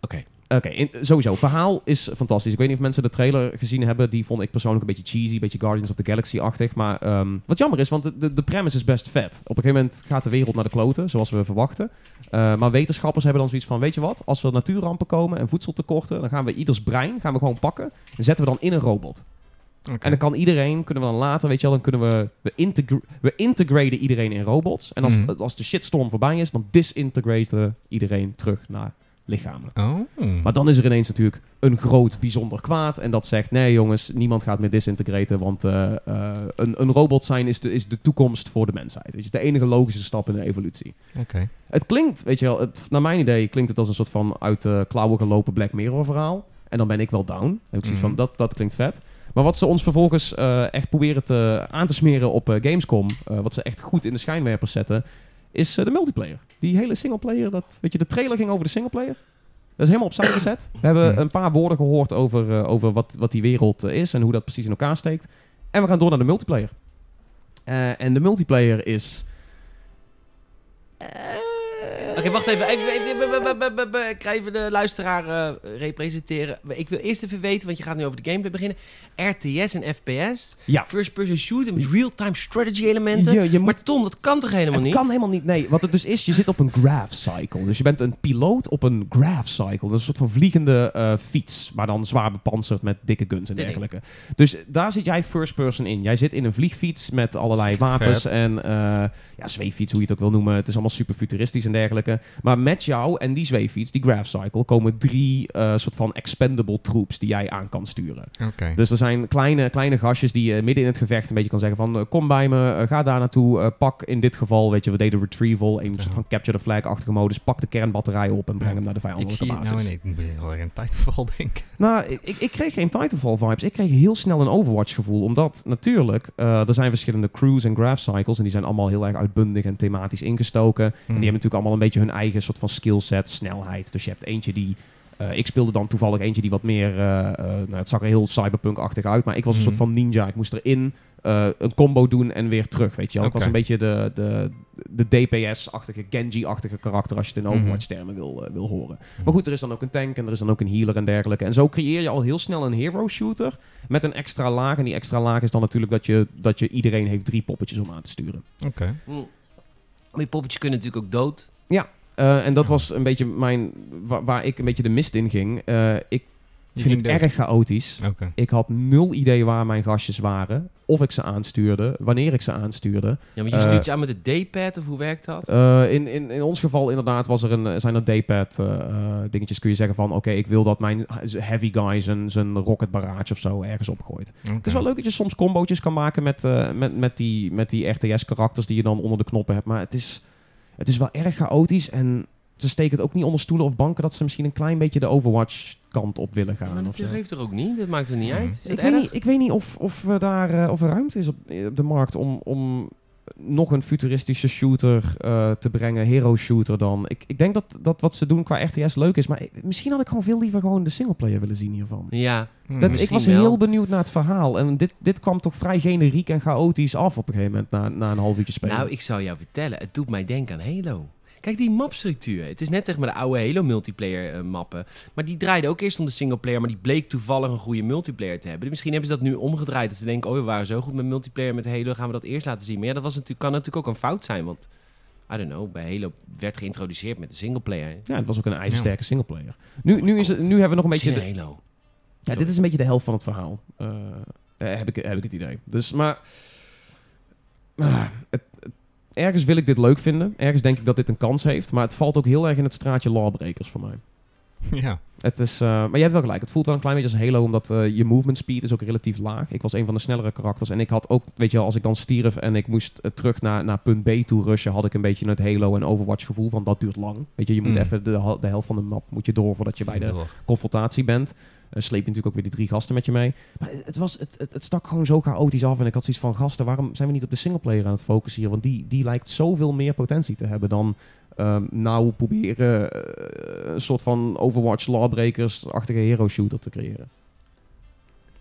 Oké. Oké, sowieso. Verhaal is fantastisch. Ik weet niet of mensen de trailer gezien hebben. Die vond ik persoonlijk een beetje cheesy, een beetje Guardians of the Galaxy-achtig. Maar ehm, wat jammer is, want de, de, de premise is best vet. Op een gegeven moment gaat de wereld naar de kloten, zoals we verwachten. Eh, maar wetenschappers hebben dan zoiets van, weet je wat? Als er natuurrampen komen en voedseltekorten, dan gaan we ieders brein gaan we gewoon pakken en zetten we dan in een robot. En dan kan iedereen, kunnen we dan later, weet je wel, dan kunnen we, we, integra we integraten iedereen in robots. En als, Mhm. als de shitstorm voorbij is, dan disintegraten we iedereen terug naar lichamen. Oh. Maar dan is er ineens natuurlijk een groot bijzonder kwaad. En dat zegt, nee jongens, niemand gaat meer disintegraten. Want eh, eh, een, een robot zijn is de, is de toekomst voor de mensheid. Weet je, het is de enige logische stap in de evolutie. Oké. Het klinkt, weet je wel, het, naar mijn idee klinkt het als een soort van uit de klauwen gelopen Black Mirror verhaal. En dan ben ik wel down. Dan heb ik zoiets van, Mhm. dat, dat klinkt vet. Maar wat ze ons vervolgens eh, echt proberen te, aan te smeren op eh, Gamescom, eh, wat ze echt goed in de schijnwerpers zetten, is eh, de multiplayer. Die hele singleplayer, dat, weet je, de trailer ging over de singleplayer. Dat is helemaal opzij gezet. We hebben Mhm. een paar woorden gehoord over, eh, over wat, wat die wereld is en hoe dat precies in elkaar steekt. En we gaan door naar de multiplayer. Eh, en de multiplayer is... Oké, wacht even. Ik ga even de luisteraar eh, representeren. Ik wil eerst even weten, want je gaat nu over de gameplay beginnen. RTS en FPS. Ja. First person shooter met real-time strategy elementen. Je, je moet Maar Tom, dat kan toch helemaal het niet? kan helemaal niet. Nee, wat het dus is, je zit op een graph cycle. Dus je bent een piloot op een graph cycle. Dat is een soort van vliegende eh, fiets, maar dan zwaar bepanserd met dikke guns en dergelijke. Dus daar zit jij first person in. Jij zit in een vliegfiets met allerlei wapens Vet. en eh, ja, zweeffiets, hoe je het ook wil noemen. Het is allemaal super futuristisch en dergelijke. Maar met jou en die zweeffiets, die graph cycle, komen drie eh, soort van expendable troops die jij aan kan sturen. Dus er zijn kleine, kleine gastjes die je midden in het gevecht een beetje kan zeggen van... eh, kom bij me, eh, ga daar naartoe, eh, pak in dit geval, weet je, we deden retrieval. Een soort van capture the flag-achtige modus. Pak de kernbatterij op en breng hem naar de ik vijandelijke zie het basis. nou ik moet heel erg aan Titanfall denken. Nou, ik, ik kreeg geen Titanfall-vibes. Ik kreeg heel snel een Overwatch-gevoel. Omdat natuurlijk, eh, er zijn verschillende crews en graph cycles. En die zijn allemaal heel erg uitbundig en thematisch ingestoken. En die Hmm. hebben natuurlijk allemaal een beetje hun eigen soort van skillset, snelheid. Dus je hebt eentje die... eh, ik speelde dan toevallig eentje die wat meer... eh, eh, nou, het zag er heel cyberpunk-achtig uit. Maar ik was een Mhm. soort van ninja. Ik moest erin eh, een combo doen en weer terug, weet je wel. Ik was een beetje de, de, de DPS-achtige, Genji-achtige karakter... als je het in Mhm. Overwatch-termen wil, wil horen. Maar goed, er is dan ook een tank en er is dan ook een healer en dergelijke. En zo creëer je al heel snel een hero shooter met een extra laag. En die extra laag is dan natuurlijk dat je, dat je iedereen heeft drie poppetjes om aan te sturen. Oké. Maar die poppetjes kunnen natuurlijk ook dood. Eh, en dat Ja. was een beetje mijn, wa- waar, ik een beetje de mist in ging. Eh, ik vind het dood. erg chaotisch. Ik had nul idee waar mijn gastjes waren. Of ik ze aanstuurde, wanneer ik ze aanstuurde. Ja, maar je Eh, stuurt ze aan met de D-pad of hoe werkt dat? In, in, in ons geval inderdaad was er een, zijn er D-pad dingetjes. Kun je zeggen van, oké, ik wil dat mijn heavy guy zijn, zijn rocket barrage of zo ergens opgooit. Het is wel leuk dat je soms combootjes kan maken met, met, met die, met die RTS-karakters die je dan onder de knoppen hebt. Maar het is, het is wel erg chaotisch en ze steken het ook niet onder stoelen of banken dat ze misschien een klein beetje de Overwatch-kant op willen gaan. maar dat geeft er ook niet. Dat maakt er niet Mhm. uit. Is Ik weet, niet, ik weet niet of, of, we daar, eh, of er ruimte is op, eh, op de markt om, om nog een futuristische shooter eh, te brengen, hero shooter dan. Ik, ik denk dat, dat wat ze doen qua RTS leuk is, maar misschien had ik gewoon veel liever gewoon de singleplayer willen zien hiervan. Ja, Hmm. Dat, ik was wel. heel benieuwd naar het verhaal. En dit, dit kwam toch vrij generiek en chaotisch af op een gegeven moment na, na een half uurtje spelen. nou, ik zou jou vertellen. Het doet mij denken aan Halo. Kijk, die mapstructuur. Het is net zeg maar de oude Halo multiplayer eh, mappen. Maar die draaide ook eerst om de singleplayer, maar die bleek toevallig een goede multiplayer te hebben. Misschien hebben ze dat nu omgedraaid. Dat ze denken, oh, we waren zo goed met multiplayer met Halo, gaan we dat eerst laten zien. Maar ja, dat was natuurlijk, kan natuurlijk ook een fout zijn, want... I don't know, bij Halo werd geïntroduceerd met de singleplayer. ja, het was ook een ijzersterke singleplayer. Nu, nu, is het, nu hebben we nog een beetje... De, Halo. ja, dit is een beetje de helft van het verhaal. Eh, eh, heb, ik, heb ik het idee. Dus, maar... ah, het- ergens wil ik dit leuk vinden. Ergens denk ik dat dit een kans heeft. Maar het valt ook heel erg in het straatje Lawbreakers voor mij. Ja. Het is, eh, maar je hebt wel gelijk. Het voelt wel een klein beetje als Halo, omdat eh, je movement speed is ook relatief laag. Ik was een van de snellere karakters. En ik had ook, weet je wel, als ik dan stierf en ik moest eh, terug naar, naar punt B toe rushen, had ik een beetje het Halo en Overwatch gevoel van dat duurt lang. Weet je, je moet Mm. even de, de helft van de map moet je door voordat je bij de confrontatie bent. Eh sleep je natuurlijk ook weer die drie gasten met je mee. Maar het, het was, het, het, het stak gewoon zo chaotisch af. En ik had zoiets van, gasten, waarom zijn we niet op de singleplayer aan het focussen hier? Want die, die lijkt zoveel meer potentie te hebben dan ehm, nou proberen eh, een soort van Overwatch Lawbreakers-achtige hero shooter te creëren.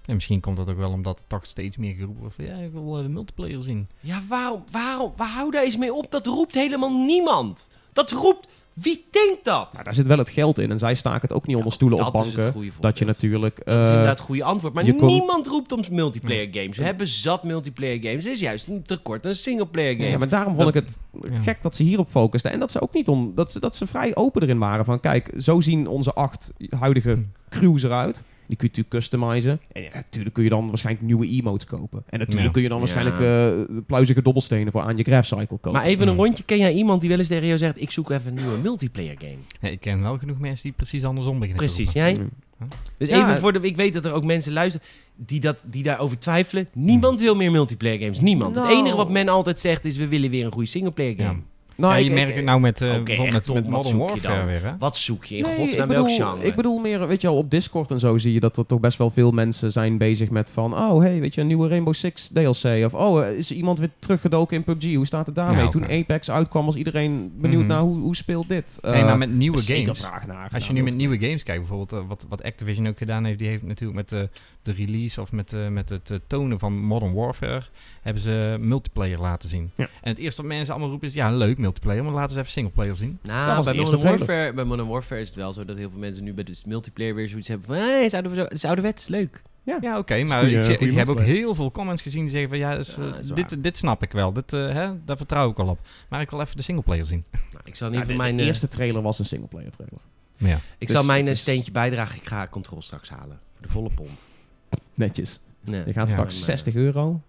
En misschien komt dat ook wel omdat er toch steeds meer geroepen wordt van ja, ik wil eh, de multiplayer zien. Ja, waarom, waarom, waar hou daar eens mee op? Dat roept helemaal niemand. Dat roept, wie denkt dat? Nou, daar zit wel het geld in. En zij staken het ook niet onder stoelen of dat is het banken. goede Dat je voorbeeld. natuurlijk... Dat is eh, inderdaad het goede antwoord. Maar kon- niemand roept om multiplayer games. We hebben zat multiplayer games. Het is juist een tekort aan singleplayer games. Ja, maar daarom vond Dat- ik het gek dat ze hierop focusten. En dat ze ook niet om. Dat ze, dat ze vrij open erin waren. Van kijk, zo zien onze acht huidige Hm. crews eruit. Die kun je natuurlijk customizen. En ja, natuurlijk kun je dan waarschijnlijk nieuwe emotes kopen. En natuurlijk Ja. kun je dan Ja. waarschijnlijk eh pluizige dobbelstenen voor aan je graph cycle kopen. Maar even een rondje. Ken jij iemand die wel eens tegen jou zegt... ik zoek even een nieuwe multiplayer game? Ja, ik ken wel genoeg mensen die precies andersom beginnen Precies, jij? Dus Ja, even voor de... Ik weet dat er ook mensen luisteren die, dat, die daarover twijfelen. Niemand wil meer multiplayer games. Niemand. Het enige wat men altijd zegt is... we willen weer een goede singleplayer game. Ja. Nou, ja, je ik- merkt het nou met, eh Oké, bijvoorbeeld echt, met, met wat Modern Warfare weer, hè? Wat zoek je in Nee, godsnaam welk genre? ik bedoel meer, weet je wel, op Discord en zo zie je dat er toch best wel veel mensen zijn bezig met van, oh hey, weet je, een nieuwe Rainbow Six DLC. Of oh, eh, is iemand weer teruggedoken in PUBG? Hoe staat het daarmee? Ja, Toen. Apex uitkwam was iedereen benieuwd Mhm. naar hoe, hoe speelt dit? nee, Eh, maar met nieuwe games. vraag naar. Als je nu met nieuwe games kijkt, bijvoorbeeld eh, wat, wat Activision ook gedaan heeft, die heeft natuurlijk met de, release of met, eh, met het eh, tonen van Modern Warfare, hebben ze multiplayer laten zien. Ja. En het eerste wat mensen allemaal roepen is, ja leuk multiplayer, maar laten ze even singleplayer zien. Nou, Dat was bij Modern, trailer. Warfare, bij Modern Warfare is het wel zo dat heel veel mensen nu bij de multiplayer weer zoiets hebben van... Hé, hey, zouden we zo, het is ouderwets, leuk. Ja, oké, maar goeie- ik, ik heb ook heel veel comments gezien die zeggen van, ja, dus, Ja, eh, dat is dit, dit snap ik wel, dit, eh, hè, daar vertrouw ik wel op. Maar ik wil even de singleplayer zien. Nou, ik zal in Ja, de, de mijn, eerste trailer was een singleplayer trailer. Ja. ik dus zal mijn eh, is- steentje bijdragen. Ik ga control straks halen. Voor de volle pond. Netjes. Nee. Je gaat Ja. straks En, eh, 60 euro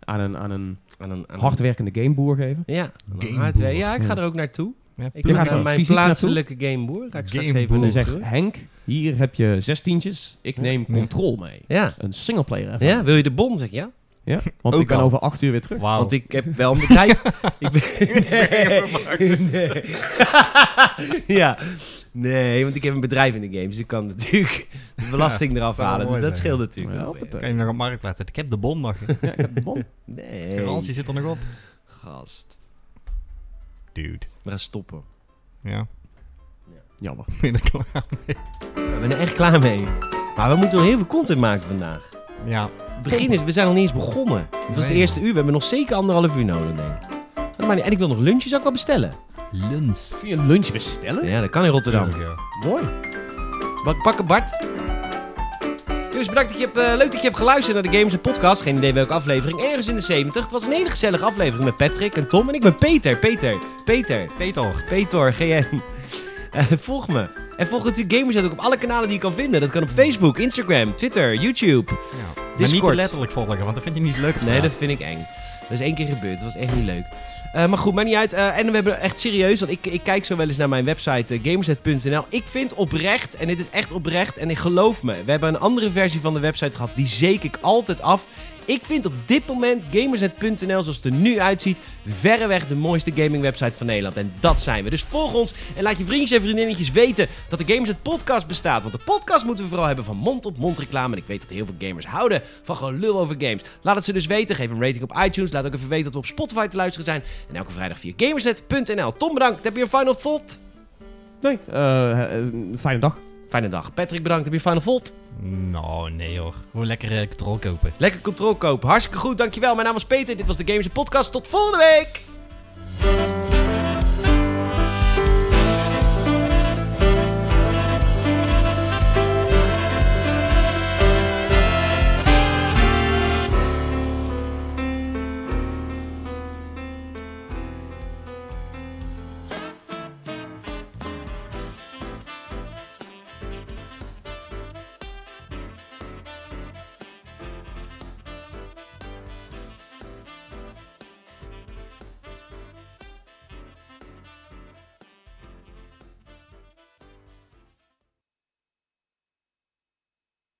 aan een, aan een aan een, aan hardwerkende gameboer geven. Ja, hardware. ja, ik ga er ook naartoe. Ja, Ik Je ga gaat naar mijn plaatselijke gameboer. Ga ik straks even En dan zegt Henk, hier heb je zestientjes, ik neem Ja. control mee. Ja. Een singleplayer ja, wil je de bon? Zeg ja. Ja, want Ook ik ben al. over acht uur weer terug. Want ik heb wel een bedrijf. ik ben... nee. nee. ja. Nee, want ik heb een bedrijf in de games. Dus ik kan natuurlijk de belasting eraf wel halen. Dus dat scheelt natuurlijk Ja, wel kan je nog op marktplaats zetten. Ik heb de bon nog. Ja, ik heb de bon. Nee. Garantie zit er nog op. Gast. Dude. We gaan stoppen. Ja. Jammer. Ben je er klaar? We zijn er echt klaar mee. Maar we moeten nog heel veel content maken vandaag. Ja. Het begin is, we zijn nog niet eens begonnen. Het was Nee. de eerste uur. We hebben nog zeker anderhalf uur nodig, denk ik. Maar niet- En ik wil nog lunchjes ook wel bestellen. Lunch. Kun je een lunch bestellen? Ja, dat kan in Rotterdam. Ja. Mooi. Bak, bakken Bart. Dus bedankt dat je hebt, eh, leuk dat je hebt geluisterd naar de Games en Podcast. Geen idee welke aflevering. Ergens in de 70. Het was een hele gezellige aflevering met Patrick en Tom. En ik ben Peter. Peter. Peter. Peter. Peter. GN. Eh, volg me. En volg natuurlijk Gamers ook op alle kanalen die je kan vinden. Dat kan op Facebook, Instagram, Twitter, YouTube. Ja. Maar Discord. niet te letterlijk volgen, want dat vind je niet zo leuk op Nee, dat vind ik eng. Dat is één keer gebeurd. Dat was echt niet leuk. Eh, maar goed, maakt niet uit. Eh, en we hebben echt serieus, want ik, ik kijk zo wel eens naar mijn website uh, gamersnet.nl. Ik vind oprecht, en dit is echt oprecht, en ik geloof me, we hebben een andere versie van de website gehad, die zeek ik altijd af. Ik vind op dit moment gamersnet.nl, zoals het er nu uitziet, verreweg de mooiste gaming website van Nederland. En dat zijn we. Dus volg ons en laat je vriendjes en vriendinnetjes weten dat de Gamersnet podcast bestaat. Want de podcast moeten we vooral hebben van mond op mond reclame. En ik weet dat heel veel gamers houden van gelul over games. Laat het ze dus weten. Geef een rating op iTunes. Laat ook even weten dat we op Spotify te luisteren zijn. En elke vrijdag via gamersnet.nl. Tom, bedankt. Heb je een final thought? Nee, eh, eh, fijne dag. Fijne dag. Patrick, bedankt. Heb je final thought? Nou, nee hoor. Gewoon lekker uh, controle kopen. Lekker controle kopen. Hartstikke goed. Dankjewel. Mijn naam was Peter. Dit was de Gamers Podcast. Tot volgende week.